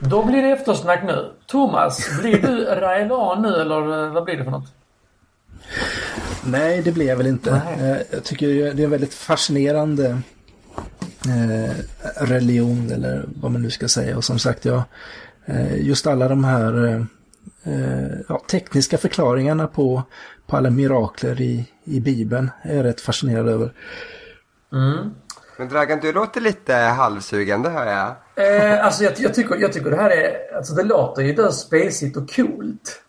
Då blir det eftersnack nu. Thomas, blir du *laughs* Raelan nu eller eh, vad blir det för något? Nej, det blir jag väl inte. Nej. Eh, jag tycker det är en väldigt fascinerande eh, religion eller vad man nu ska säga. Och som sagt, ja, just alla de här ja, tekniska förklaringarna på, på alla mirakler i, i Bibeln är jag rätt fascinerad över. Mm. Men Dragan, du låter lite halvsugen, det hör jag. Eh, alltså jag, jag, tycker, jag tycker det här är, alltså det låter ju där spacigt och coolt.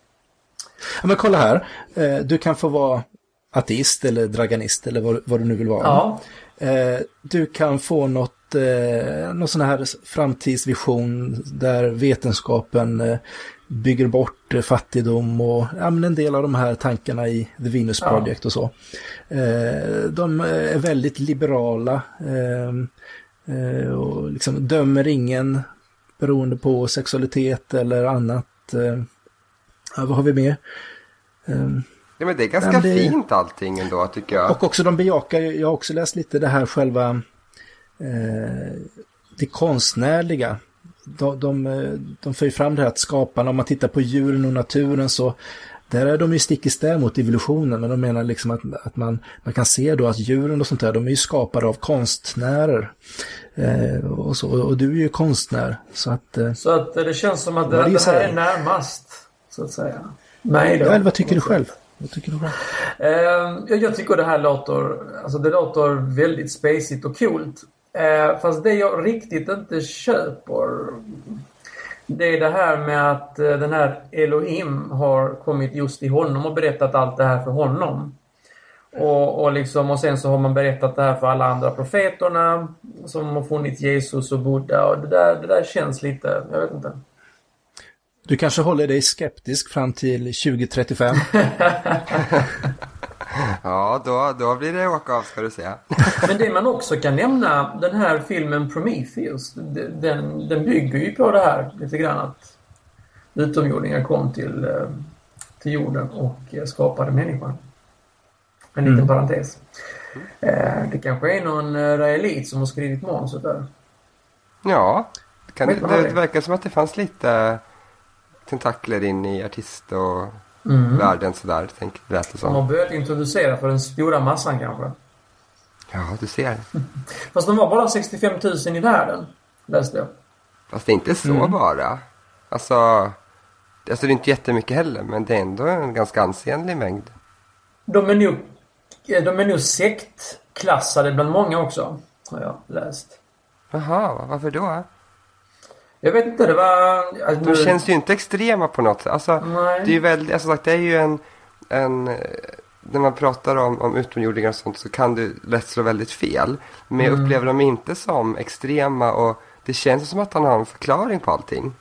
Ja, men kolla här, eh, du kan få vara ateist eller draganist eller vad, vad du nu vill vara. Ja. Eh, du kan få något, eh, någon sån här framtidsvision där vetenskapen eh, bygger bort eh, fattigdom och ja, en del av de här tankarna i The Venus Project ja. och så. Eh, de är väldigt liberala eh, och liksom dömer ingen beroende på sexualitet eller annat. Ja, vad har vi mer? Ja, men det är ganska det, fint allting ändå tycker jag. Och också de bejakar, jag har också läst lite det här själva eh, det konstnärliga de, de, de för ju fram det här att skaparna, om man tittar på djuren och naturen så där är de ju stick i stäv mot evolutionen, men de menar liksom att, att man, man kan se då att djuren och sånt där, de är ju skapade av konstnärer. Eh, och, så, och du är ju konstnär, så att... Eh, så att det känns som att det, det här är närmast, så att säga. Nej då. Vad tycker du själv? Vad tycker du själv? Eh, jag tycker det här låter, alltså det låter väldigt spacigt och coolt. Eh, fast det jag riktigt inte köper det är det här med att eh, den här Elohim har kommit just till honom och berättat allt det här för honom. Och, och, liksom, och sen så har man berättat det här för alla andra profeterna som har funnits Jesus och Buddha och det där, det där känns lite, jag vet inte. Du kanske håller dig skeptisk fram till 2035? *laughs* Ja, då, då blir det åka av ska du se. Men det man också kan nämna, den här filmen Prometheus, den, den bygger ju på det här lite grann att utomjordingar kom till, eh, till jorden och skapade människan. En liten mm. parentes. Eh, det kanske är någon eh, realit som har skrivit manuset där. Ja, det, kan, det, det verkar som att det fanns lite tentakler in i artist och mm. världen sådär, tänk, lät det som. De har börjat introducera för den stora massan kanske. Ja, du ser. *laughs* Fast de var bara 65 000 i världen, läste jag. Fast det är inte så mm. bara. Alltså, alltså, det är inte jättemycket heller, men det är ändå en ganska ansenlig mängd. De är nog, de är nog sektklassade bland många också, har jag läst. Jaha, varför då? Jag vet inte, det var... Alltså, de känns ju inte extrema på något sätt. Alltså, Nej. det är ju väldigt, alltså, det är ju en, en när man pratar om, om utomjordingar och sånt så kan det lätt slå väldigt fel. Men jag mm. upplever dem inte som extrema och det känns som att han har en förklaring på allting.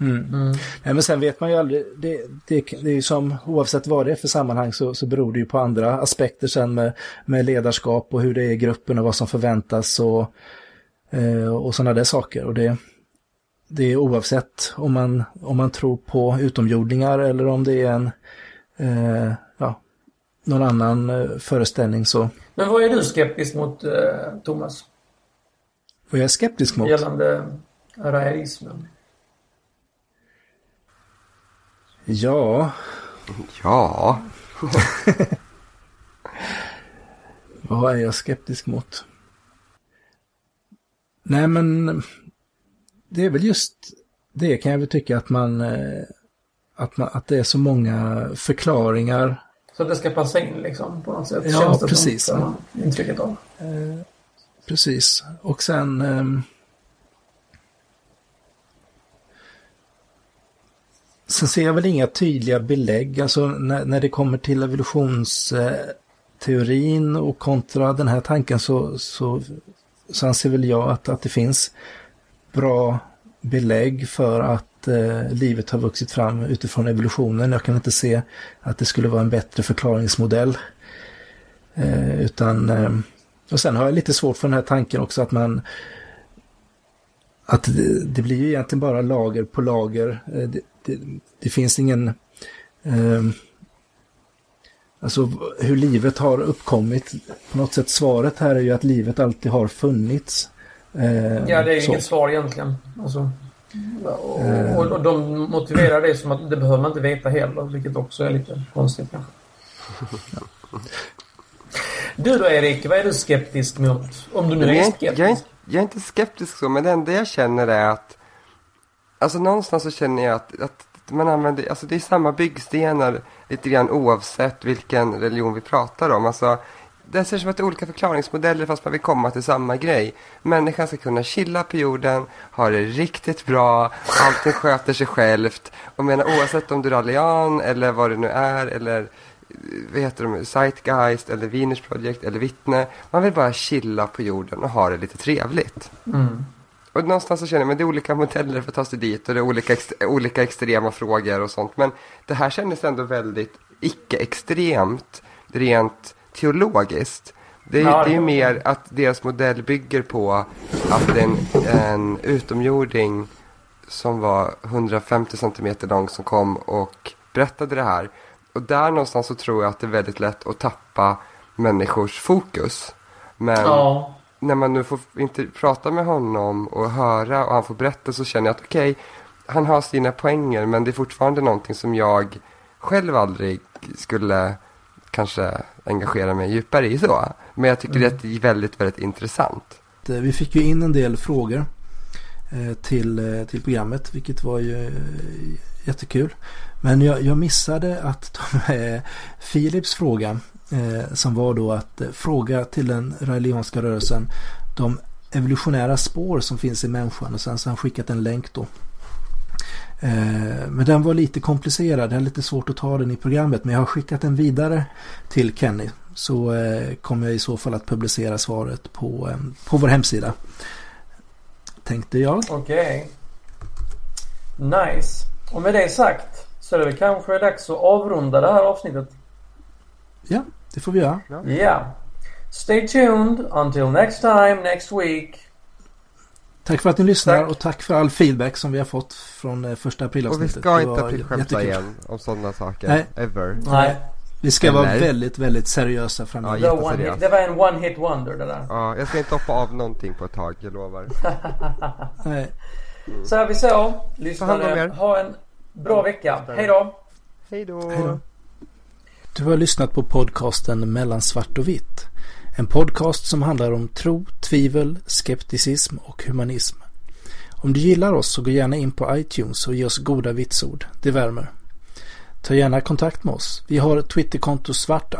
Mm. Mm. Ja, men sen vet man ju aldrig, det, det, det är ju som oavsett vad det är för sammanhang så, så beror det ju på andra aspekter sen med, med ledarskap och hur det är i gruppen och vad som förväntas och, eh, och sådana där saker. Och det, det är oavsett om man, om man tror på utomjordingar eller om det är en, eh, ja, någon annan eh, föreställning så. Men vad är du skeptisk mot, eh, Thomas? Vad jag är skeptisk mot? Gällande raerismen. Ja. Ja. *laughs* vad är jag skeptisk mot? Nej men det är väl just det kan jag väl tycka att man, eh, att, man, att det är så många förklaringar Så att det ska passa in liksom på något sätt. Ja, känns det precis. Som, intrycket av. Eh, precis. Och sen... ehm, sen ser jag väl inga tydliga belägg. Alltså när, när det kommer till evolutionsteorin och kontra den här tanken så, så, så anser väl jag att, att det finns bra belägg för att eh, livet har vuxit fram utifrån evolutionen. Jag kan inte se att det skulle vara en bättre förklaringsmodell. Eh, utan, eh, och sen har jag lite svårt för den här tanken också att man att det, det blir ju egentligen bara lager på lager. Eh, det, det, det finns ingen eh, Alltså hur livet har uppkommit. På något sätt svaret här är ju att livet alltid har funnits. Eh, Ja, det är så. inget svar egentligen. Alltså, och, och, och de motiverar det som att det behöver man inte veta heller, vilket också är lite konstigt kanske. *laughs* Du då Erik, vad är du skeptisk mot? Om du nu är är skeptisk. jag, är, inte- jag är inte skeptisk så, men det enda jag känner är att Alltså någonstans så känner jag att, att man använder, alltså det är samma byggstenar lite grann oavsett vilken religion vi pratar om. Alltså, det ser som att det är olika förklaringsmodeller fast man vill komma till samma grej. Människan ska kunna chilla på jorden, ha det riktigt bra, allting sköter sig självt. Och menar oavsett om du är rallian eller vad det nu är eller vad heter de, Zeitgeist eller Venus Project eller Vittne. Man vill bara chilla på jorden och ha det lite trevligt. Mm. Och någonstans så känner jag, men det är olika modeller för att ta sig dit och det är olika, ex olika extrema frågor och sånt. Men det här kändes ändå väldigt icke-extremt, rent teologiskt. Det är, det är mer att deras modell bygger på att en, en utomjording som var 150 centimeter lång som kom och berättade det här. Och där någonstans så tror jag att det är väldigt lätt att tappa människors fokus. Men Ja. när man nu får inte prata med honom och höra och han får berätta så känner jag att okej, han har sina poänger men det är fortfarande någonting som jag själv aldrig skulle kanske engagera mig djupare i så. Men jag tycker det är väldigt, väldigt intressant. Eh, Vi fick ju in en del frågor eh, till, eh, till programmet vilket var ju jättekul. Men jag, jag missade att ta med Philips fråga som var då att fråga till den raelianska rörelsen de evolutionära spår som finns i människan och sen så har han skickat en länk då. Eh, Men den var lite komplicerad, det är lite svårt att ta den i programmet men jag har skickat den vidare till Kenny. Så eh, kommer jag i så fall att publicera svaret på, eh, på vår hemsida. Tänkte jag. Okej. Nice. Och med det sagt så är det väl kanske dags att avrunda det här avsnittet. Ja, det får vi göra. Ja. Stay tuned until next time next week. Tack för att ni lyssnar Tack. och tack för all feedback som vi har fått från eh, första Och vi aprilavsnittet. ska inte aprilskämta jättekul. igen om sådana saker. Nej. Ever. Nej. Vi ska vara Eller? väldigt, väldigt seriösa framöver. One hit, det var en one hit wonder det där. Ja, jag ska inte hoppa av någonting på ett tag, jag lovar. *laughs* Nej. Så här vi så. Lyssnare, ha en bra vecka. Hej då. Hej då! Hej då. Du har lyssnat på podcasten Mellan svart och vitt. En podcast som handlar om tro, tvivel, skepticism och humanism. Om du gillar oss så gå gärna in på iTunes och ge oss goda vitsord. Det värmer. Ta gärna kontakt med oss. Vi har Twitterkonto svart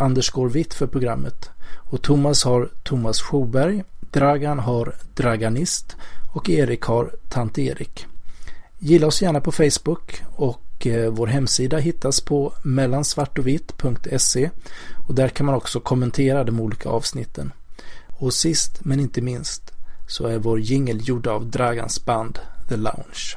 vitt för programmet. Och Thomas har Thomas Sjoberg, Dragan har Draganist och Erik har Tant Erik. Gilla oss gärna på Facebook och och eh, vår hemsida hittas på mellansvartovitt.se och där kan man också kommentera de olika avsnitten. Och sist men inte minst så är vår jingel gjord av Dragans band The Lounge.